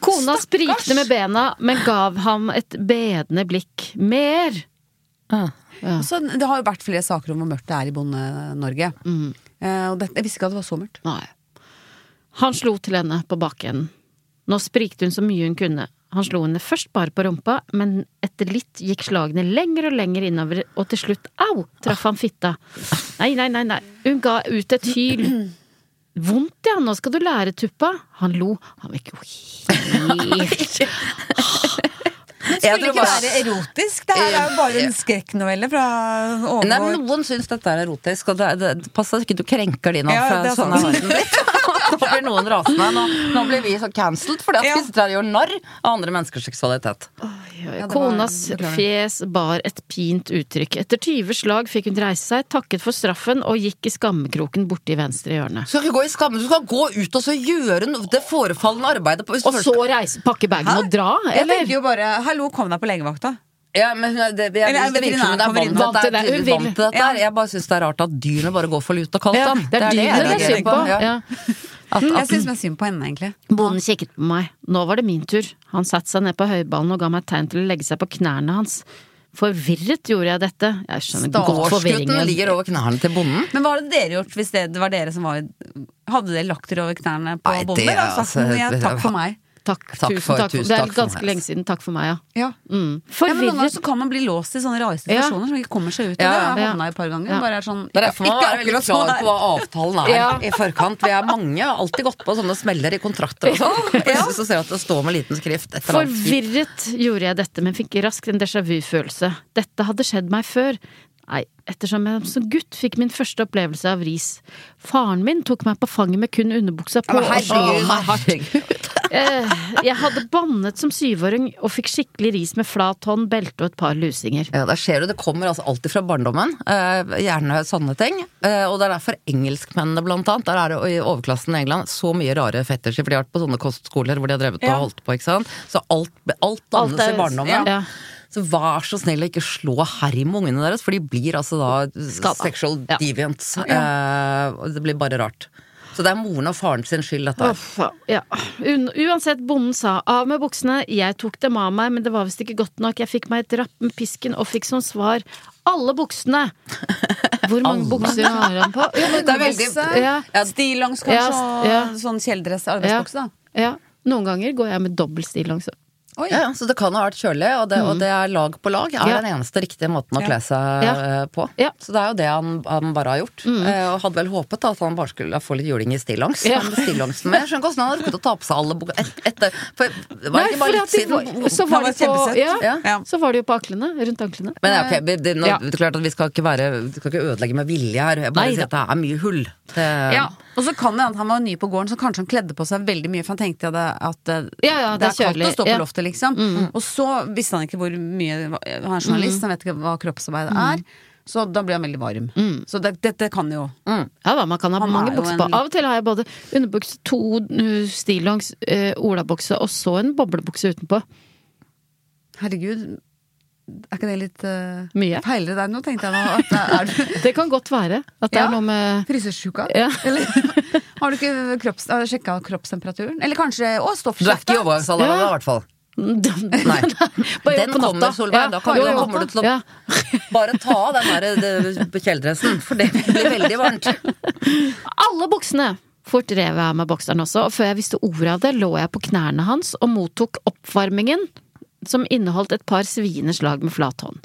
Kona sprikte med bena, men gav ham et bedende blikk. Mer! Ah. Så det har jo vært flere saker om hvor mørkt det er i Bonde-Norge. Eh, og det, jeg visste ikke at det var så mørkt. Nei. Han slo til henne på bakenden. Nå sprikte hun så mye hun kunne. Han slo henne først bare på rumpa, men etter litt gikk slagene lenger og lenger innover, og til slutt, au, traff han fitta. Nei, nei, nei, nei. Hun ga ut et hyl. Vondt, ja, nå skal du lære, Tuppa. Han lo. Han var ikke helt [LAUGHS] Jeg Skulle det ikke være erotisk. Det her er jo bare en skrekknovelle fra men Noen syns dette er erotisk, og det, det, pass deg ikke du krenker de nå. Ja, fra sånn er verden blitt. [LAUGHS] Nå blir noen rasende. Nå, nå blir vi så cancelled fordi at Ja. og gjør narr av andre menneskers seksualitet. det var- Konas var, fjes bar et pint uttrykk. Etter 20 slag fikk hun reise seg, takket for straffen og gikk i skammekroken borti venstre hjørne. Skal ikke gå i skam, du skal gå ut og så gjøre det forefallende arbeidet. På, hvis Og så reise, pakke bagen og dra, Jeg eller? tenker jo bare 'hallo, kom deg på legevakta'. Ja, men hun er- det, jeg, Eller er det virker som hun er vant Vant til det. dette. Hun vant til dette Ja. Jeg bare syns det er rart at dyrene bare går for lut og kaldt Ja, vann. det er dyrene det jeg synd på. Ja. At, Jeg syns mest synd på henne, egentlig. Bonden kikket på meg. Nå var det min tur. Han satte seg ned på høyballen og ga meg tegn til å legge seg på knærne hans. Forvirret gjorde jeg dette. Jeg skjønner godt forvirringen. ligger over knærne til bonden. Men hva hadde dere gjort hvis det, det var dere som var Hadde dere lagt dere over knærne på Nei, det bonden? eller altså- takk for meg? Takk, Takk tusen for- takk. tusen det er takk ganske lenge siden. Takk for meg, ja. Ja. Mm. Ja, men noen ganger så kan man bli låst i sånne rare Ja. situasjoner som ikke kommer seg ut av. Ja, det. Jeg har havna i et par ganger. Ja. Bare er sånn, Det er derfor man må være veldig sånn klar på hva avtalen er Ja. i forkant. Vi er mange, har alltid gått på sånne smeller i kontrakter og sånn. Plutselig så ser du at det står med liten skrift. Forvirret gjorde jeg dette, men fikk raskt en déjà vu-følelse. Dette hadde skjedd meg før. Nei, ettersom jeg som gutt fikk min første opplevelse av ris. Faren min tok meg på fanget med kun underbuksa på. Men herregud, herregud. [LAUGHS] Eh, jeg hadde bannet som syvåring og fikk skikkelig ris med flat hånd, belte og et par lusinger. Ja, der ser du, Det kommer altså alltid fra barndommen. Eh, gjerne sånne ting. Eh, og det er derfor engelskmennene, blant annet, der er det i overklassen i England så mye rare fetisjer, for de har vært på sånne kostskoler hvor de har drevet Ja. og holdt på, ikke sant. Så alt, alt dannes Alt er- i barndommen. ja. Så vær så snill å ikke slå herm ungene deres, for de blir altså da Skada. sexual Ja. deviants. Eh, det blir bare rart. Så det er moren og faren sin skyld, dette her. Uff, ja. Uansett, bonden sa av med buksene, jeg tok dem av meg, men det var visst ikke godt nok. Jeg fikk meg et rapp med pisken og fikk som svar alle buksene. [LAUGHS] Hvor mange bukser har han på? Ja, men Det er veldig- ja. Stillongs, kanskje, Ja, og sånn kjeledress, Ja. arbeidsbukse, da. ja. Noen ganger går jeg med dobbel stillongs. Oi. Ja, så det kan ha vært kjølig, og det, og det er lag på lag er Mm. Ja. den eneste riktige måten å kle seg Ja. eh, på. Ja. Mm. Så det er jo det han, han bare har gjort. Eh, og hadde vel håpet da, at han bare skulle få litt juling i stillongs. Ja. Stillongsen med, jeg skjønner ikke hvordan han har rukket å ta på seg alle bukene et, etter For det var Nei, ikke bare litt siden. så var var det på ja, Ja. Ja. Så var det jo på aklene. Rundt anklene. Men ja, ok, det, nå, Ja. det er klart at vi skal ikke være Vi skal ikke ødelegge med vilje her. Jeg bare Nei sier at det er mye hull. Det, Ja. Og så kan det hende han var ny på gården, så kanskje han kledde på seg veldig mye, for han tenkte at det, at det, Ja, ja, det er kaldt å stå på Ja. Liksom. Og så visste han ikke hvor mye Han er journalist, han vet ikke hva kroppsarbeid er. Så da blir han veldig varm. Så det- dette kan jo Ja da, man kan ha Han mange er bukser på. En... Av og til har jeg både underbukse, to uh, stillongs, uh, olabukse og så en boblebukse utenpå. Herregud. Er ikke det litt uh, Mye. Feiler det der nå, tenkte jeg nå. At, det er [LAUGHS] du Det kan godt være at det Ja. er noe med frysesjuka? Ja. Eller har du ikke kropps, sjekka kroppstemperaturen? Eller kanskje Å, du er ikke i overgangsalderen Ja. i hvert fall. Nei. Den kommer, Solveig. Da kan- Jo, kommer du til å- Ja. Bare ta av den der kjeledressen, for det blir veldig varmt. Alle buksene! Fort rev jeg av meg bokseren også, og før jeg visste ordet av det, lå jeg på knærne hans og mottok oppvarmingen, som inneholdt et par sviende slag med flat hånd.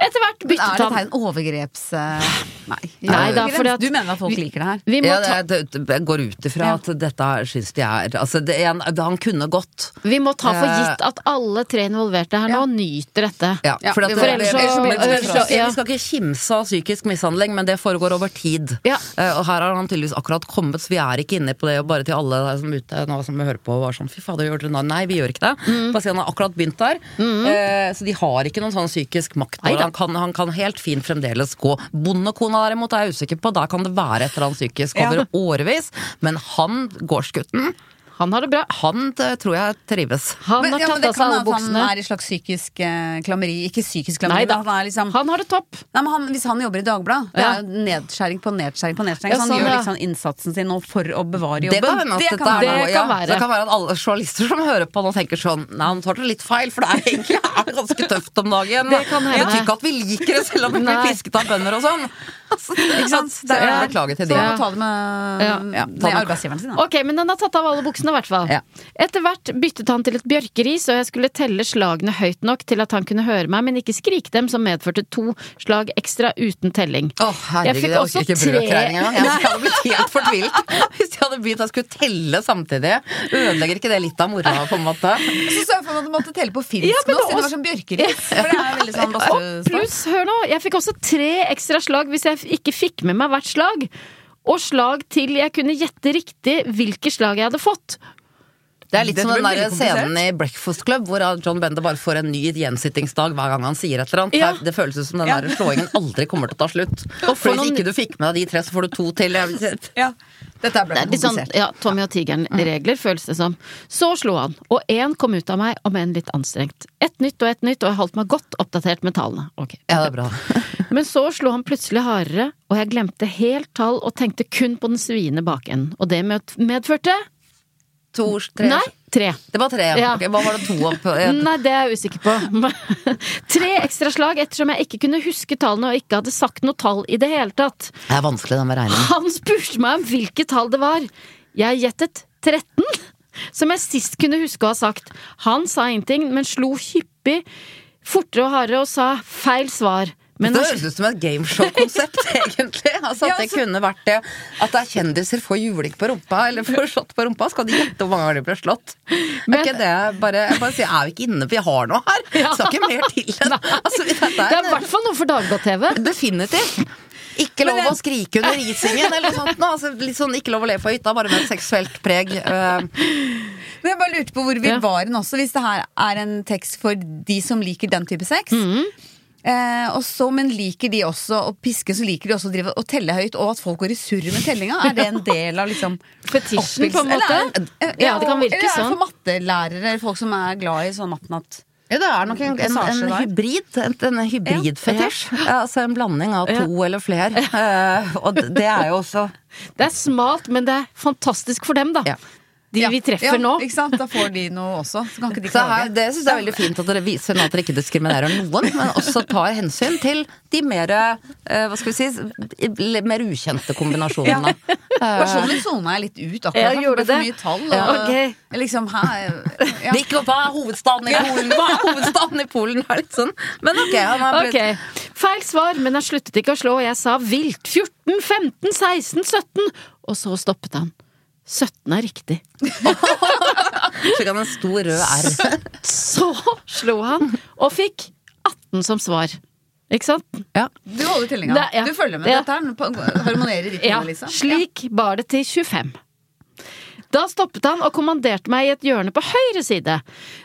Etter hvert byttet han er dette en overgreps... eh, Nei. [LAUGHS] Nei, da, fordi at- du mener at folk liker det her? Vi må, Ja, det, det, jeg går ut ifra Ja. at dette syns de er Altså, det, er en- han kunne gått. vi må ta for Eh, gitt at alle tre involverte her nå Ja. nyter dette. Ja, for at det, det, ellers så- det, det, vi, skal ikke kimse av psykisk mishandling, men det foregår over tid. Ja. Eh, og her har han tydeligvis akkurat kommet, så vi er ikke inne på det. Og bare til alle der som er ute nå som hører på og var sånn fy fader, gjør dere nå? Nei, vi gjør ikke det. Mm. Bare si han har akkurat begynt der. Eh, så de har ikke noen sånn psykisk makt. Han kan, han kan helt fint fremdeles gå. Bondekona derimot er jeg usikker på, der kan det være et eller annet psykisk Ja. over årevis. Men han, gårdsgutten, Han har det bra. han tror jeg trives. Han Men, har tatt det av seg alle buksene. han er i slags psykisk eh, klammeri. Ikke psykisk klammeri, Neida. men han er liksom Han har det topp. Nei, men han, Hvis han jobber i Dagbladet, det er jo nedskjæring på nedskjæring på nedskjæring. Ja, så han sånn, gjør ja. liksom innsatsen sin nå for å bevare Det jobben. kan hende dette er det kan, kan ja, være. Det kan være at alle journalister som hører på nå tenker sånn Nei, han tar det litt feil, for det er egentlig [LAUGHS] er ganske tøft om dagen. Det kan hende. Jeg tror ikke at vi liker det, selv om vi blir fisket pisket av bønder og sånn. Altså, [LAUGHS] ikke sant? Det er, Ja. Beklager til Så de. han må ta det med, Ja. Ja, ta med arbeidsgiveren sin. Da. Ok, men den har tatt av alle buksene, i hvert fall. Ja. Etter hvert byttet han til et bjørkeris, og jeg skulle telle slagene høyt nok til at han kunne høre meg, men ikke skrike dem, som medførte to slag ekstra uten telling. Å, herregud, Jeg jeg også orker ikke tre- brødkreining engang. Jeg hadde blitt helt fortvilt [LAUGHS] hvis jeg hadde begynt å skulle telle samtidig. Ødelegger ikke det litt av moroa, på en måte? Så så jeg for meg at du måtte telle på finsk Ja, nå, det siden det var som bjørkeris. For det er veldig sånn Og pluss, hør nå, jeg fikk også tre ekstra slag hvis jeg ikke fikk med meg hvert slag. Og slag til jeg kunne gjette riktig hvilke slag jeg hadde fått. Det er litt det som den der scenen i Breakfast Club hvor John Bender bare får en ny gjensittingsdag hver gang han sier et eller annet. Ja. Det føles ut som den Ja. der slåingen aldri kommer til å ta slutt. [LAUGHS] Og for hvis noen- ikke du fikk med deg de tre, så får du to til. [LAUGHS] Ja. Dette ble Det er litt sånn ja, Tommy og tigeren-regler, føles det som. Så slo han, og én kom ut av meg, om enn litt anstrengt. Ett nytt og ett nytt, og jeg holdt meg godt oppdatert med tallene. Okay. Ja, det er bra. [LAUGHS] Men så slo han plutselig hardere, og jeg glemte helt tall og tenkte kun på den sviende bakenden. Og det medførte To, tre Nei, tre. Det var tre. Ja. Okay, hva var det to opp? [LAUGHS] Nei, det er jeg usikker på. [LAUGHS] tre ekstra slag ettersom jeg ikke kunne huske tallene og ikke hadde sagt noe tall i det hele tatt. Det er vanskelig, den med regning. Han spurte meg om hvilket tall det var. Jeg gjettet 13, som jeg sist kunne huske å ha sagt. Han sa ingenting, men slo hyppig fortere og hardere og sa feil svar. Men det høres ut som et gameshow-konsept, [LAUGHS] egentlig. Altså At Ja, det altså- kunne vært det. At det er kjendiser får juling på rumpa, eller får slått på rumpa. Skal de gjette hvor mange ganger de ble slått? Men- er ikke det bare, bare sier, er vi ikke inne, for vi har noe her? Ja. Skal ikke mer til enn [LAUGHS] altså, det er i hvert fall noe for Dagbladet-TV. Definitivt. Ikke lov å skrike under isingen eller noe sånt. nå. Altså, litt sånn ikke lov å le på hytta, bare med et seksuelt preg. Uh. Men jeg bare lurte på hvor vi Ja. var hen også, hvis det her er en tekst for de som liker den type sex. Mhm. Eh, og så, men liker de også å piske, så liker de også å drive og telle høyt, og at folk går i surr med tellinga. Er det en del av liksom Fetisjen, på en måte? er- ja, Ja, det kan virke eller er det sånn. for mattelærere folk som er glad i sånn mattenatt? Ja, det er nok en, en, Passasje en hybrid. En, en hybridfetisj. Ja, altså en blanding av to eller flere. Uh, og det er jo også Det er smalt, men det er fantastisk for dem, da. Ja. De vi treffer ja, nå. Ikke sant? Da får de noe også. Så kan ikke de klage. her, det syns jeg er veldig fint at dere viser nå at dere ikke diskriminerer noen, men også tar hensyn til de mer eh, hva skal vi si, mer ukjente kombinasjonene. Personlig sona jeg litt ut akkurat. Ja, nå, for gjorde det for mye tall. Ja, okay. liksom, her, ja. Det gikk opp av hovedstaden i Polen! Hva er hovedstaden i Polen? Det er litt sånn. Men ok, han har blitt Ok, Feil svar, men jeg sluttet ikke å slå. Jeg sa vilt. 14, 15, 16, 17. Og så stoppet han. 17 er riktig. [LAUGHS] fikk han en stor rød R. Så slo han, og fikk 18 som svar. Ikke sant? Ja. Du holder tellinga. Da, ja. Du følger med. Ja. Dette her harmonerer riktig, Ja, liksom. slik bar det til 25. Da stoppet han og kommanderte meg i et hjørne på høyre side.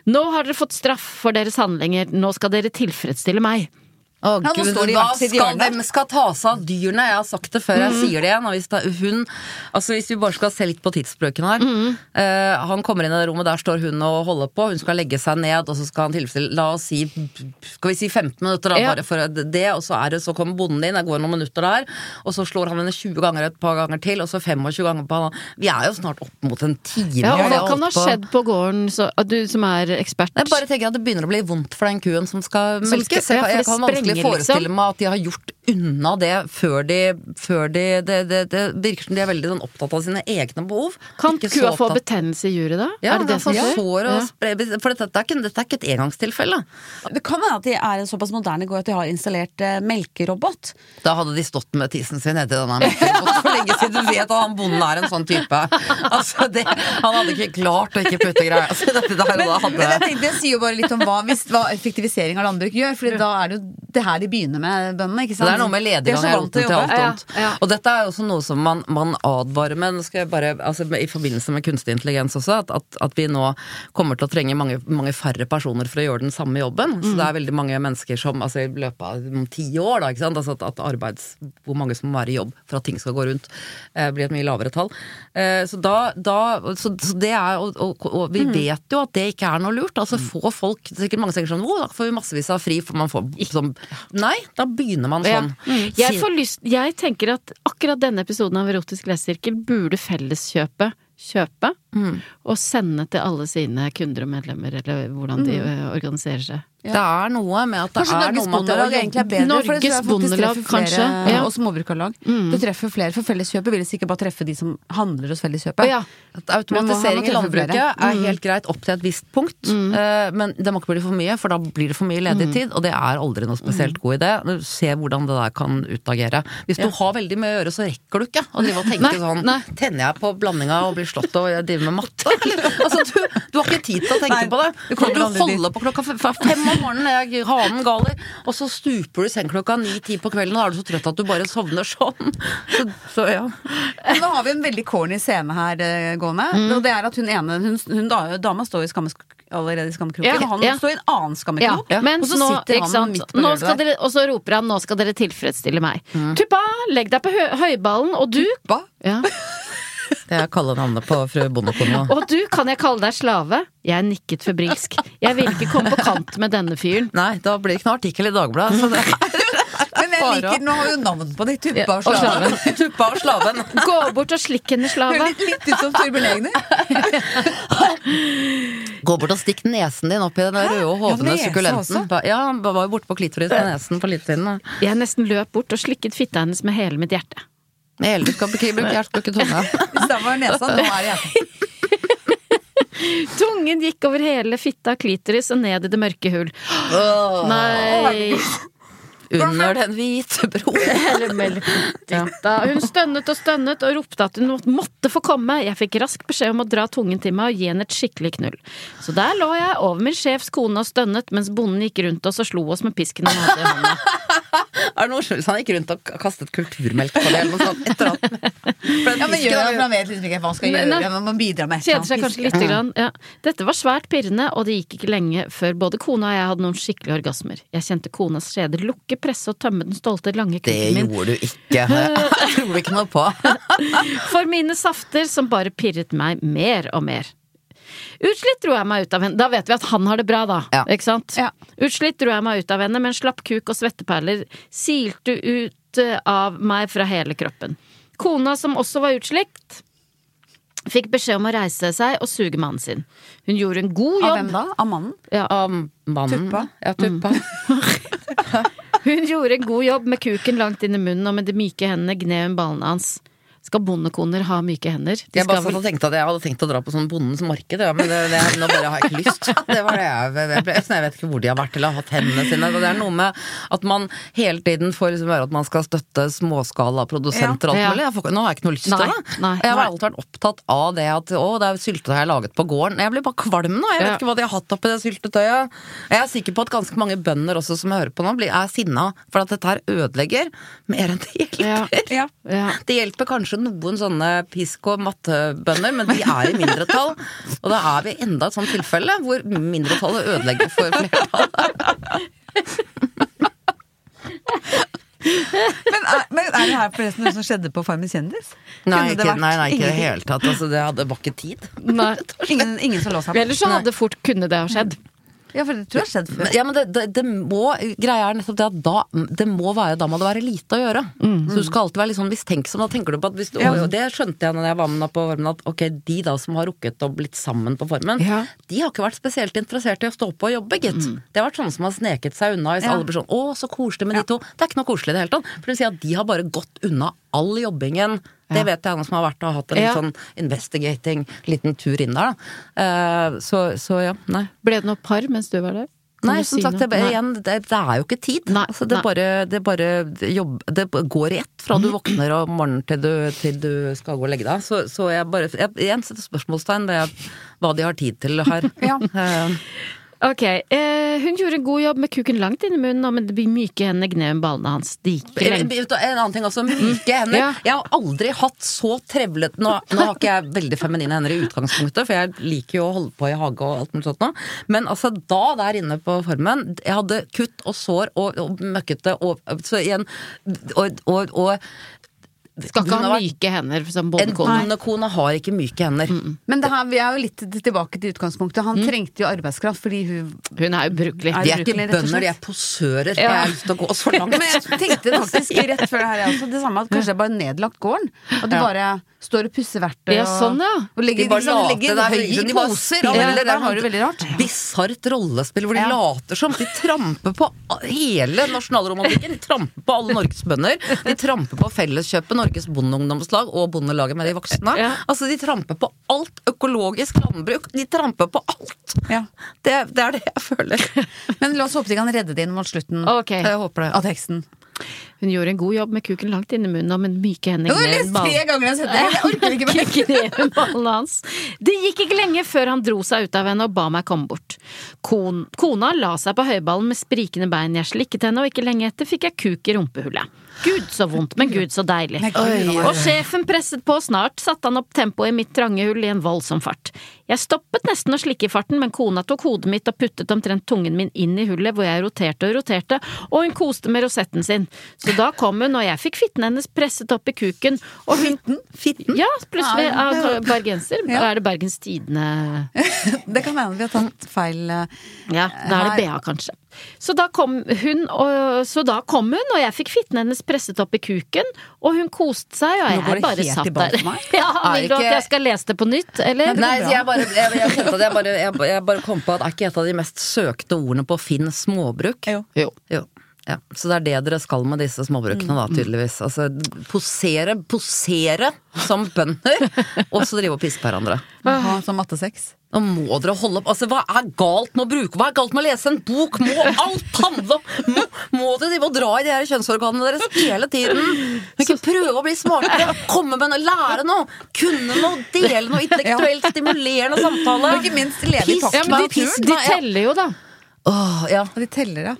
Nå har dere fått straff for deres handlinger, nå skal dere tilfredsstille meg. Å, nå Gud, står de hvert sitt hjørne. hvem skal ta seg av dyrene? Jeg har sagt det før, jeg sier det igjen. Og hvis, da, hun, altså hvis vi bare skal se litt på tidsbrøken her. eh, han kommer inn i det rommet, der står hun og holder på. Hun skal legge seg ned, og så skal han tilfredsstille La oss si skal vi si 15 minutter, da, Ja. bare for det. Og så, det, så kommer bonden inn, det går noen minutter der. Og så slår han henne 20 ganger et par ganger til, og så 25 ganger på Vi er jo snart opp mot en time. Ja, og hva kan ha skjedd på gården, så, du som er ekspert? Jeg bare tenker at Det begynner å bli vondt for den kuen som skal melkes. ja, jeg, kan vanskelig forestille liksom. meg at de har gjort unna det før de, før de det, det, det virker som de er veldig sånn, opptatt av sine egne behov. Kan Ikke kua få betennelse i juret da? Ja, er det det som får skjer? sår og Ja. For dette, er ikke, dette er ikke et engangstilfelle. Det kan være at de er en såpass moderne gård at de har installert eh, melkerobot. Da hadde de stått med tissen sin nedi denne melkeroboten for lenge siden. Du vet at han bonden er en sånn type. Altså, det, han hadde ikke klart å ikke putte greier. Altså, dette der, men, da Men jeg tenkte, det sier jo bare litt om hva, hvis, hva effektivisering av landbruk gjør. For da er det jo det her de begynner med, bøndene. ikke sant? det er noe med lediggang er til roten til alt annet. Ja, ja. Og dette er også noe som man, man advarer med, skal jeg bare, altså i forbindelse med kunstig intelligens også, at, at, at vi nå kommer til å trenge mange, mange færre personer for å gjøre den samme jobben. Så Mm. det er veldig mange mennesker som, altså i løpet av ti år, da, ikke sant, altså at, at arbeids, hvor mange som må være i jobb for at ting skal gå rundt, eh, blir et mye lavere tall. Eh, så da, da så, så det er, og, og, og Mm. vi vet jo at det ikke er noe lurt. Altså få folk, er sikkert mange tenker sånn, å, da får vi massevis av fri, for man får sånn, nei, da begynner man Ja. sånn. Jeg, får lyst, jeg tenker at akkurat denne episoden av Erotisk lesesirkel burde Felleskjøpet kjøpe og sende til alle sine kunder og medlemmer, eller hvordan de mm. organiserer seg. Det er noe med at det Kanskje er Norges noe man Bondelag egentlig er bedre, for det Norges Bondelag, kanskje, ja. og småbrukarlag. Det treffer flere, for Felleskjøpet vil sikkert bare treffe de som handler hos Felleskjøpet. Ja. At automatisering i landbruket er helt greit opp til et visst punkt, eh, men det må ikke bli for mye, for da blir det for mye ledig tid, og det er aldri noe spesielt god idé. Se hvordan det der kan utagere. Hvis du har veldig mye å gjøre, så rekker du ikke å drive og tenke Nei, sånn nei. Tenner jeg på blandinga og blir slått og driver med matte? Altså, du, du har ikke tid til å tenke Nei, på det. du kan ikke holde på klokka fem om morgenen, jeg, hanen galer, og så stuper du i seng klokka ni-ti på kvelden, og da er du så trøtt at du bare sovner sånn. Så, så ja. Men Nå har vi en veldig corny scene her gående, gående. Og det er at hun ene hun, hun da, Dama står i skammesk allerede i skammekroken, Ja, og han ja. står i en annen Ja, skammekrok. og så nå, sitter han midt på gulvet. Og så roper han 'nå skal dere tilfredsstille meg'. Tuppa, legg deg på høyballen, og du Tuppa? ja. [LAUGHS] Det er kalde navnet på fru Bondekona. Og du, kan jeg kalle deg slave? Jeg nikket febrilsk. Jeg vil ikke komme på kant med denne fyren. Nei, da blir det ikke noe artikkel i Dagbladet. Så det Men jeg Bare- liker, nå har jo navn på de, Tuppa Ja, og Slaven. [LAUGHS] Tuppa og slaven. Gå bort og slikk henne, slave. Litt, litt ut som Torbjørn Egner. Gå bort og stikk nesen din opp i den røde og hovne ja, sukkulenten. også? Ja, han var jo borte på klitoris med nesen for litt siden. Jeg nesten løp bort og slikket fitta hennes med hele mitt hjerte. Med hele skal ikke bruke hjert, bruke tunga. [LAUGHS] Hvis det var nesa, nå er det hjertet. [LAUGHS] Tungen gikk over hele fitta, klitoris og ned i det mørke hull. Nei Under den hvite broen. [LAUGHS] Eller. Hun stønnet og stønnet og ropte at hun måtte få komme. Jeg fikk raskt beskjed om å dra tungen til meg og gi henne et skikkelig knull. Så der lå jeg over min sjefs kone og stønnet, mens bonden gikk rundt oss og slo oss med pisken han hadde i hånda. [LAUGHS] Er det noe skjult? Han gikk rundt og kastet kulturmelk på det, eller noe sånt. Etter at. For Ja, men gjør for han vet liksom ikke hva han skal Nei, nei. gjøre. Man må bidra med Kjeder seg kanskje lite grann. Ja. Dette var svært pirrende, og det gikk ikke lenge før både kona og jeg hadde noen skikkelige orgasmer. Jeg kjente konas skjeder lukke, presse og tømme den stolte, lange Det kuken min. gjorde du ikke. [LAUGHS] [LAUGHS] Jeg tror ikke noe på. [LAUGHS] For mine safter som bare pirret meg mer og mer. Utslitt dro jeg meg ut av henne. Da vet vi at han har det bra, da. Ja. Ikke sant? Ja. Utslitt dro jeg meg ut av henne, men slapp kuk og svetteperler silte ut eh, av meg fra hele kroppen. Kona, som også var utslitt, fikk beskjed om å reise seg og suge mannen sin. Hun gjorde en god Av jobb. hvem da? Av mannen? Ja, Av mannen. Tuppa. Ja, tuppa. Hun gjorde en god jobb med kuken langt inn i munnen, og med de myke hendene gned hun ballene hans. Skal bondekoner ha myke hender? De Jeg, bare vel tenkte at jeg hadde tenkt å dra på sånn Bondens marked, ja, men det, det, nå bare har jeg ikke lyst. [LAUGHS] Det var det jeg, jeg, ble, jeg vet ikke hvor de har vært eller har hatt hendene sine. Det er noe med at man hele tiden får liksom høre at man skal støtte småskalaprodusenter og alt mulig. Får, nå har jeg ikke noe lyst til det. nei, jeg har alltid vært opptatt av det at å, det er syltetøy jeg har laget på gården. Jeg blir bare kvalm nå. Jeg vet ikke hva de har hatt oppi det syltetøyet. Jeg er sikker på at ganske mange bønder også som hører på nå, blir, er sinna for at dette her ødelegger mer enn det hjelper. Ja. Ja. Det hjelper kanskje noen sånne pisk- og mattebønder, men de er i mindretall. Og da er vi enda et sånt tilfelle hvor mindretallet ødelegger for flertallet. Men er, men er det her forresten noe som skjedde på Farmen kjendis? Nei, ikke, nei, nei, ikke i det hele tatt. Altså, det hadde var ikke tid. Nei. Ingen, ingen som lå sammen. Ellers så hadde fort kunne det ha skjedd. Ja, for det tror jeg har skjedd før. Ja, men det, det, det må, greia er nettopp det at da, det må være, da må det være lite å gjøre. Så du skal alltid være litt sånn mistenksom. Da tenker du på at hvis du, Ja. og det skjønte jeg når jeg var med på Formen, at ok, de da som har rukket å blitt sammen på Formen, Ja. de har ikke vært spesielt interessert i å stå på og jobbe, gitt. Det har vært sånne som har sneket seg unna. Hvis Ja. alle blir sånn 'å, så koselig med de to'. Det er ikke noe koselig i det hele tatt. For det vil si at de har bare gått unna all jobbingen. Det vet jeg noen som har vært og hatt en Ja. sånn investigating liten tur inn der, da. Uh, så, så ja, nei. Ble det noe par mens du var der? Kan Nei, som si sagt, det, igjen, det, det er jo ikke tid. Nei, altså, det, bare, det bare jobb, Det går i ett fra du våkner om morgenen til du, til du skal gå og legge deg. Så, så jeg bare jeg, Igjen setter spørsmålstegn ved hva de har tid til her. [LAUGHS] Ja. Eh, Ok, eh, hun gjorde en god jobb med kuken langt inn i munnen, men det blir myke hender gned ballene hans. De gikk lenge. En annen ting også, myke hender. Ja. Jeg har aldri hatt så trevlete nå, nå har ikke jeg veldig feminine hender i utgangspunktet, for jeg liker jo å holde på i hage og alt mulig sånt nå. Men altså, da der inne på Formen, jeg hadde kutt og sår og, og møkkete og Så igjen Og, og, og Skal ikke ha myke hender som En bondekone. bondekone har ikke myke hender. Men det her, vi er jo litt tilbake til utgangspunktet. Han trengte jo arbeidskraft fordi hun Hun er ubrukelig. De er ikke bønder, de er posører. Ja. Jeg har lyst til å gå så langt. Men jeg tenkte faktisk rett før det her også, det samme at kanskje det er bare nedlagt gården. At de Ja. bare står og pusser verktøy Ja, sånn, ja. og legger, De bare liksom, later legger det er høy i poser. Ja, det der har du sånn veldig rart. Bisart rollespill hvor de Ja. later som. De tramper på hele nasjonalromantikken. De tramper på alle Norges bønder. De tramper på Felleskjøpet, Norges bondeungdomslag og Bondelaget med de voksne. Ja. Altså, de tramper på alt økologisk landbruk. De tramper på alt. Ja. Det, det er det jeg føler. [LAUGHS] Men la oss håpe de kan redde det inn mot slutten Ok. Jeg håper det. av teksten. Hun gjorde en god jobb med kuken langt inni i munnen, og med myke hender ned [LAUGHS] ballene hans. Det gikk ikke lenge før han dro seg ut av henne og ba meg komme bort. Kon, kona la seg på høyballen med sprikende bein, jeg slikket henne, og ikke lenge etter fikk jeg kuk i rumpehullet. Gud så vondt, men gud så deilig. Nei, Gud, Og sjefen presset på, snart satte han opp tempoet i mitt trange hull i en voldsom fart. Jeg stoppet nesten å slikke i farten, men kona tok hodet mitt og puttet omtrent tungen min inn i hullet hvor jeg roterte og roterte, og hun koste med rosetten sin. Så da kom hun, og jeg fikk fitten hennes presset opp i kuken, og hun Fitten? Ja, plutselig. Ja, bergenser. Ja. Er det Bergens Tidende [LAUGHS] Det kan hende vi har tatt feil eh, Ja, da er det BA, kanskje. Så da kom hun, og, så da kom hun, og jeg fikk fitten hennes presset opp i kuken, og hun koste seg, og jeg bare satt der. [LAUGHS] Ja, Vil du at jeg skal lese det på nytt, eller? Nei, jeg bare, jeg, jeg jeg bare, jeg, jeg bare kom på at er ikke et av de mest søkte ordene på Finn småbruk. Jo. Jo. Jo. Ja, Så det er det dere skal med disse småbrukene, da, tydeligvis. Altså posere, posere som bønder, [LAUGHS] og så drive og pisse på hverandre. Ha som mattesex. Nå må dere holde opp. Altså, hva er galt med å bruke Hva er galt med å lese en bok? Må alt handle om Må, må dere drive og dra i de her kjønnsorganene deres hele tiden? Ikke prøve å bli smartere. Komme med noe, lære noe. Kunne noe, dele noe intellektuelt stimulerende samtale. Og ikke minst leve i takt Ja, med men de, naturen. de teller jo, da. Åh, ja. Og de teller, ja.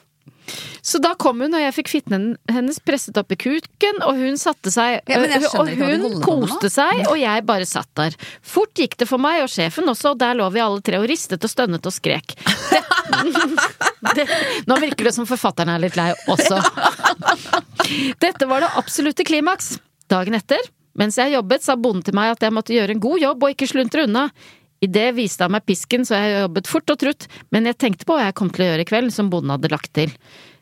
Så da kom hun, og jeg fikk fitten hennes presset opp i kuken, og hun satte seg Ja, øh, Og hun koste seg, og jeg bare satt der. Fort gikk det for meg, og sjefen også, og der lå vi alle tre og ristet og stønnet og skrek. Det, [LAUGHS] det, nå virker det som forfatteren er litt lei også. [LAUGHS] Dette var det absolutte klimaks. Dagen etter, mens jeg jobbet, sa bonden til meg at jeg måtte gjøre en god jobb og ikke sluntre unna. I det viste han meg pisken, så jeg jobbet fort og trutt, men jeg tenkte på hva jeg kom til å gjøre i kveld, som bonden hadde lagt til.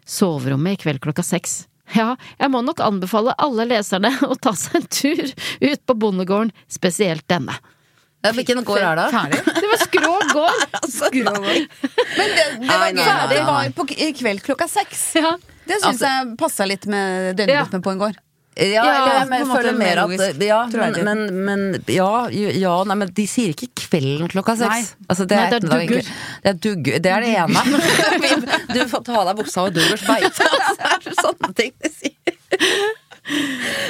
Soverommet i kveld klokka seks. Ja, jeg må nok anbefale alle leserne [LAUGHS] å ta seg en tur ut på bondegården, spesielt denne. Ja, Hvilken gård er det? Ferdig? [LAUGHS] Det var Skrå [LAUGHS] gård! Men det, det var Nei, nei, nei, Det var på i kveld klokka seks. Ja. Det syns jeg passa litt med døgnrytmen på en gård. Ja, Ja, jeg føler mer at Ja, men, men, men ja, ja, nei, men de sier ikke kvelden klokka seks. Altså, det, Nei, er det dugger. Det er dugger. Det er det ene. [LAUGHS] du får ta av deg buksa og duggers beite. Altså, det er sånne ting de sier.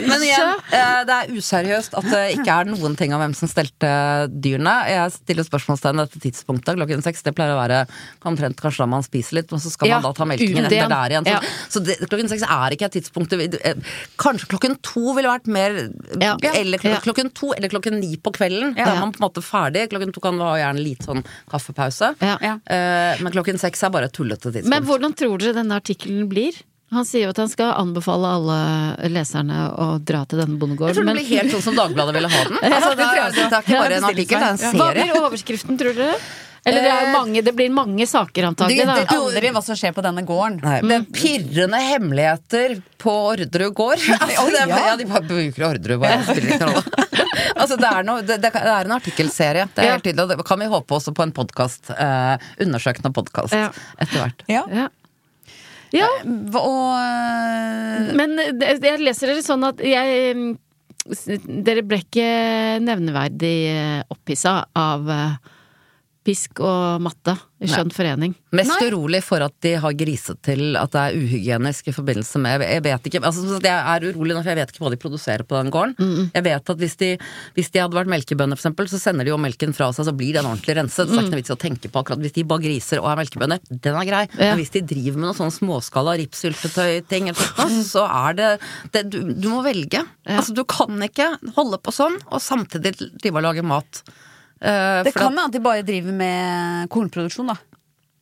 Men igjen, eh, det er useriøst at det ikke er noen ting om hvem som stelte dyrene. Jeg stiller spørsmålstegn ved dette tidspunktet, klokken seks. Det pleier å være omtrent kanskje da man spiser litt, og så skal Ja, man da ta melkingen etter der igjen. Så, Ja. så det, klokken seks er ikke et tidspunkt eh, Kanskje klokken to ville vært mer Ja. Eller klok Ja. klokken to eller klokken ni på kvelden. Da er man på en måte ferdig. Klokken to kan du ha gjerne litt sånn kaffepause. Eh, men klokken seks er bare et tullete tidspunkt. Men hvordan tror dere denne artikkelen blir? Han sier jo at han skal anbefale alle leserne å dra til denne bondegården. jeg tror det men- blir helt sånn som Dagbladet ville ha den. [LAUGHS] Altså, det, er, det er ikke bare en artikkel, det er en serie. Hva blir overskriften, tror dere? Eller det, er mange, det blir mange saker, Du antagelig. vet Da. aldri hva som skjer på denne gården. Nei, det er pirrende hemmeligheter på Orderud gård. [LAUGHS] Altså, det ja. ja, de bare bruker Orderud, bare. Spiller ikke noen rolle. [LAUGHS] Altså, det, er noe, det, det er en artikkelserie. Det er Ja. helt tydelig, og det kan vi håpe også på en podkast. Eh, undersøkende podkast Ja. etter hvert. Ja. Ja. ja, Og øh, men jeg leser dere sånn at jeg mm, Dere ble ikke nevneverdig eh, opphissa av eh, pisk og matte i skjønn forening. Mest urolig for at de har griset til at det er uhygienisk i forbindelse med Jeg vet ikke, altså Jeg er urolig nå, for jeg vet ikke hva de produserer på den gården. Jeg vet at hvis de, hvis de hadde vært melkebønder, for eksempel, så sender de jo melken fra seg, så blir den ordentlig renset. Så det er ikke noe vits i å tenke på akkurat Hvis de bare griser og er melkebønder, den er grei. Ja. Men hvis de driver med noe sånn småskala ripssyltetøy-ting, så er det, det du, du må velge. Altså, du kan ikke holde på sånn, og samtidig drive og lage mat. Eh, det for kan hende at de bare driver med kornproduksjon, da.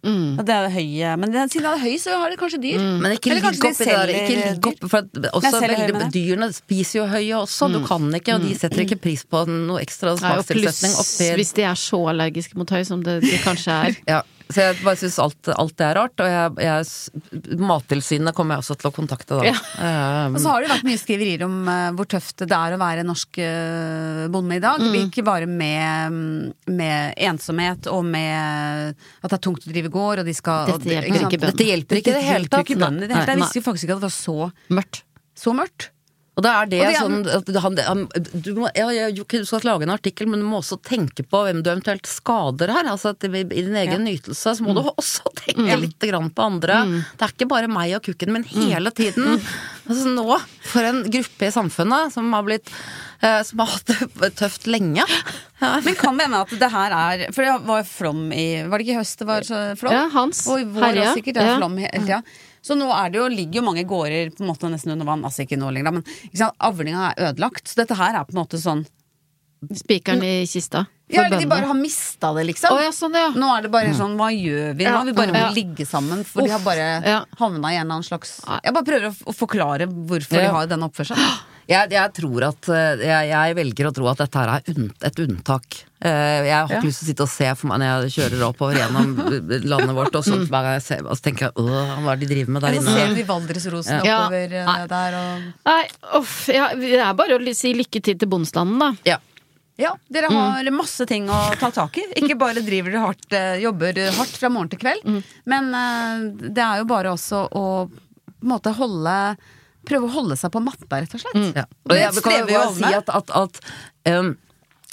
Mm. At det er høye Men siden det er høy, så har de kanskje dyr. Men ikke ligg kanskje de oppi der. Ikke ligg oppi, for også veldig, høye, mener jeg. dyrene spiser jo høye også. Du kan ikke, og de setter ikke pris på noe ekstra og pluss hvis de er så allergiske mot høy som det de kanskje er. [LAUGHS] ja, Så jeg bare syns alt, alt det er rart, og jeg, jeg Mattilsynet kommer jeg også til å kontakte, da. Ja. Um, Og så har det vært mye skriverier om uh, hvor tøft det er å være norsk uh, bonde i dag. Mm. Ikke bare med, med ensomhet og med at det er tungt å drive gård, og de skal Dette hjelper og, ikke sant? Dette hjelper ikke Dette hjelper ikke i det hele tatt. Jeg visste jo faktisk ikke at det var så, Mørkt. så mørkt. Og da er det, det er- sånn at han, han, du, må, ja, ja, du skal lage en artikkel, men du må også tenke på hvem du eventuelt skader her. Altså at I din egen nytelse så må Mm. du også [LAUGHS] tenke litt grann på andre. Det er ikke bare meg og kukken min Mm. hele tiden. Altså nå, for en gruppe i samfunnet som har blitt eh, Som har hatt det [LAUGHS] tøft lenge. Ja. Men kan det hende at det her er For det var flom i Var det ikke i høst det var så flom? Ja, Hans Og i vår herja. sikkert. Det er Ja. flom hele tida. Så nå er det jo, ligger jo mange gårder på en måte nesten under vann. Altså ikke nå lenger, men ikke avlinga er ødelagt. Så dette her er på en måte sånn Spikeren i kista. Ja, eller de bare har mista det, liksom. Oh, ja, sånn, ja. Nå er det bare sånn, hva gjør vi nå? Ja. Vi bare må ligge sammen, for de har bare havna i en eller annen slags Jeg bare prøver å, forklare hvorfor de har den oppførselen. Jeg, jeg tror at eh, jeg, jeg velger å tro at dette her er unn, et unntak. Eh, Jeg har ikke Ja. lyst til å sitte og se for meg når jeg kjører oppover gjennom [LAUGHS] landet vårt, og så, hver gang jeg ser, og så tenker jeg åh, hva er det de driver med der Så inne? ser vi Valdresrosen Ja. oppover ja. Nei. der og Nei, uff. Ja, det er bare å si lykke til til bondestanden, da. Ja. Ja, dere har masse ting å ta tak i. Ikke bare driver dere hardt, eh, jobber hardt fra morgen til kveld, men eh, det er jo bare også å på en måte holde Prøve å holde seg på matta, rett og slett. Ja. Og det jeg kan jo si at, at, at um,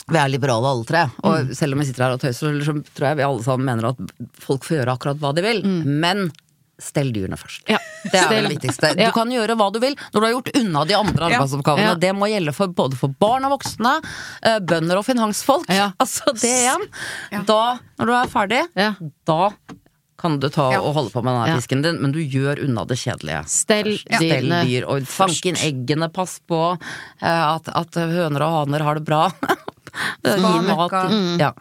vi er liberale alle tre, og Mm. selv om vi sitter her og tøyser, så tror jeg vi alle sammen mener at folk får gjøre akkurat hva de vil. Men stell dyrene først. Ja. Det er det viktigste. Du Ja. kan gjøre hva du vil når du har gjort unna de andre arbeidsoppgavene. Ja. Det må gjelde for både for barn og voksne, eh, bønder og finansfolk. Ja. [LAUGHS] Altså det igjen. Da, når du er ferdig, Ja. da kan du ta Ja. og holde på med denne Ja. fisken din, men du gjør unna det kjedelige. Stell Stell dyrene dyr, og fank inn eggene, pass på eh, at, at høner og haner har det bra. [LAUGHS] Gi mat. Mm. Ja.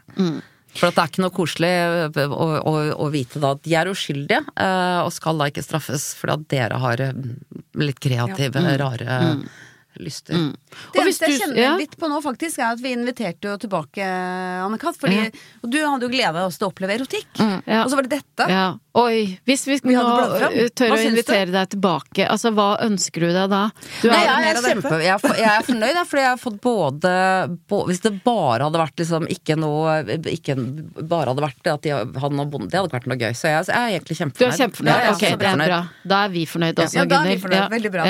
For at det er ikke noe koselig eh, å, å, å vite da at de er uskyldige, eh, og skal da ikke straffes fordi at dere har litt kreative, rare lyster. Det eneste jeg kjenner ja. litt på nå, faktisk, er at vi inviterte jo tilbake Anne-Kat. Fordi ja. du hadde jo gleda oss til å oppleve erotikk. Ja. Og så var det dette. Ja. Oi, hvis vi, Vi nå tør å invitere du? deg tilbake, altså hva ønsker du deg da? Du Nei, jeg, er kjempe, jeg, er, jeg er fornøyd, jeg, fordi jeg har fått både bå- Hvis det bare hadde vært liksom ikke noe ikke Bare hadde vært at de hadde noe bonde, det hadde ikke vært noe gøy. Så jeg, jeg er egentlig kjempefornøyd. du er kjempefornøyd? Ok, det er bra. Da er vi fornøyd også, Ja, da er vi fornøyd. Veldig bra.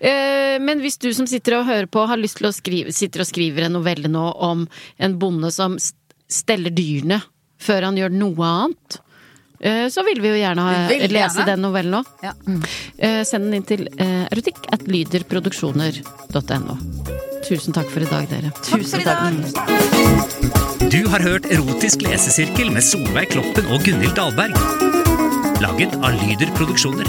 Eh, men hvis du som sitter og hører på, har lyst til å skrive, sitter og skriver en novelle nå om en bonde som steller dyrene før han gjør noe annet, eh, så vil vi jo gjerne ha, lese gjerne. den novellen òg. Ja. Eh, send den inn til eh, erotikk at lyderproduksjoner.no. Tusen takk for i dag, dere. Takk for i dag. Du har hørt Erotisk lesesirkel med Solveig Kloppen og Gunhild Dahlberg. Laget av Lyder Produksjoner.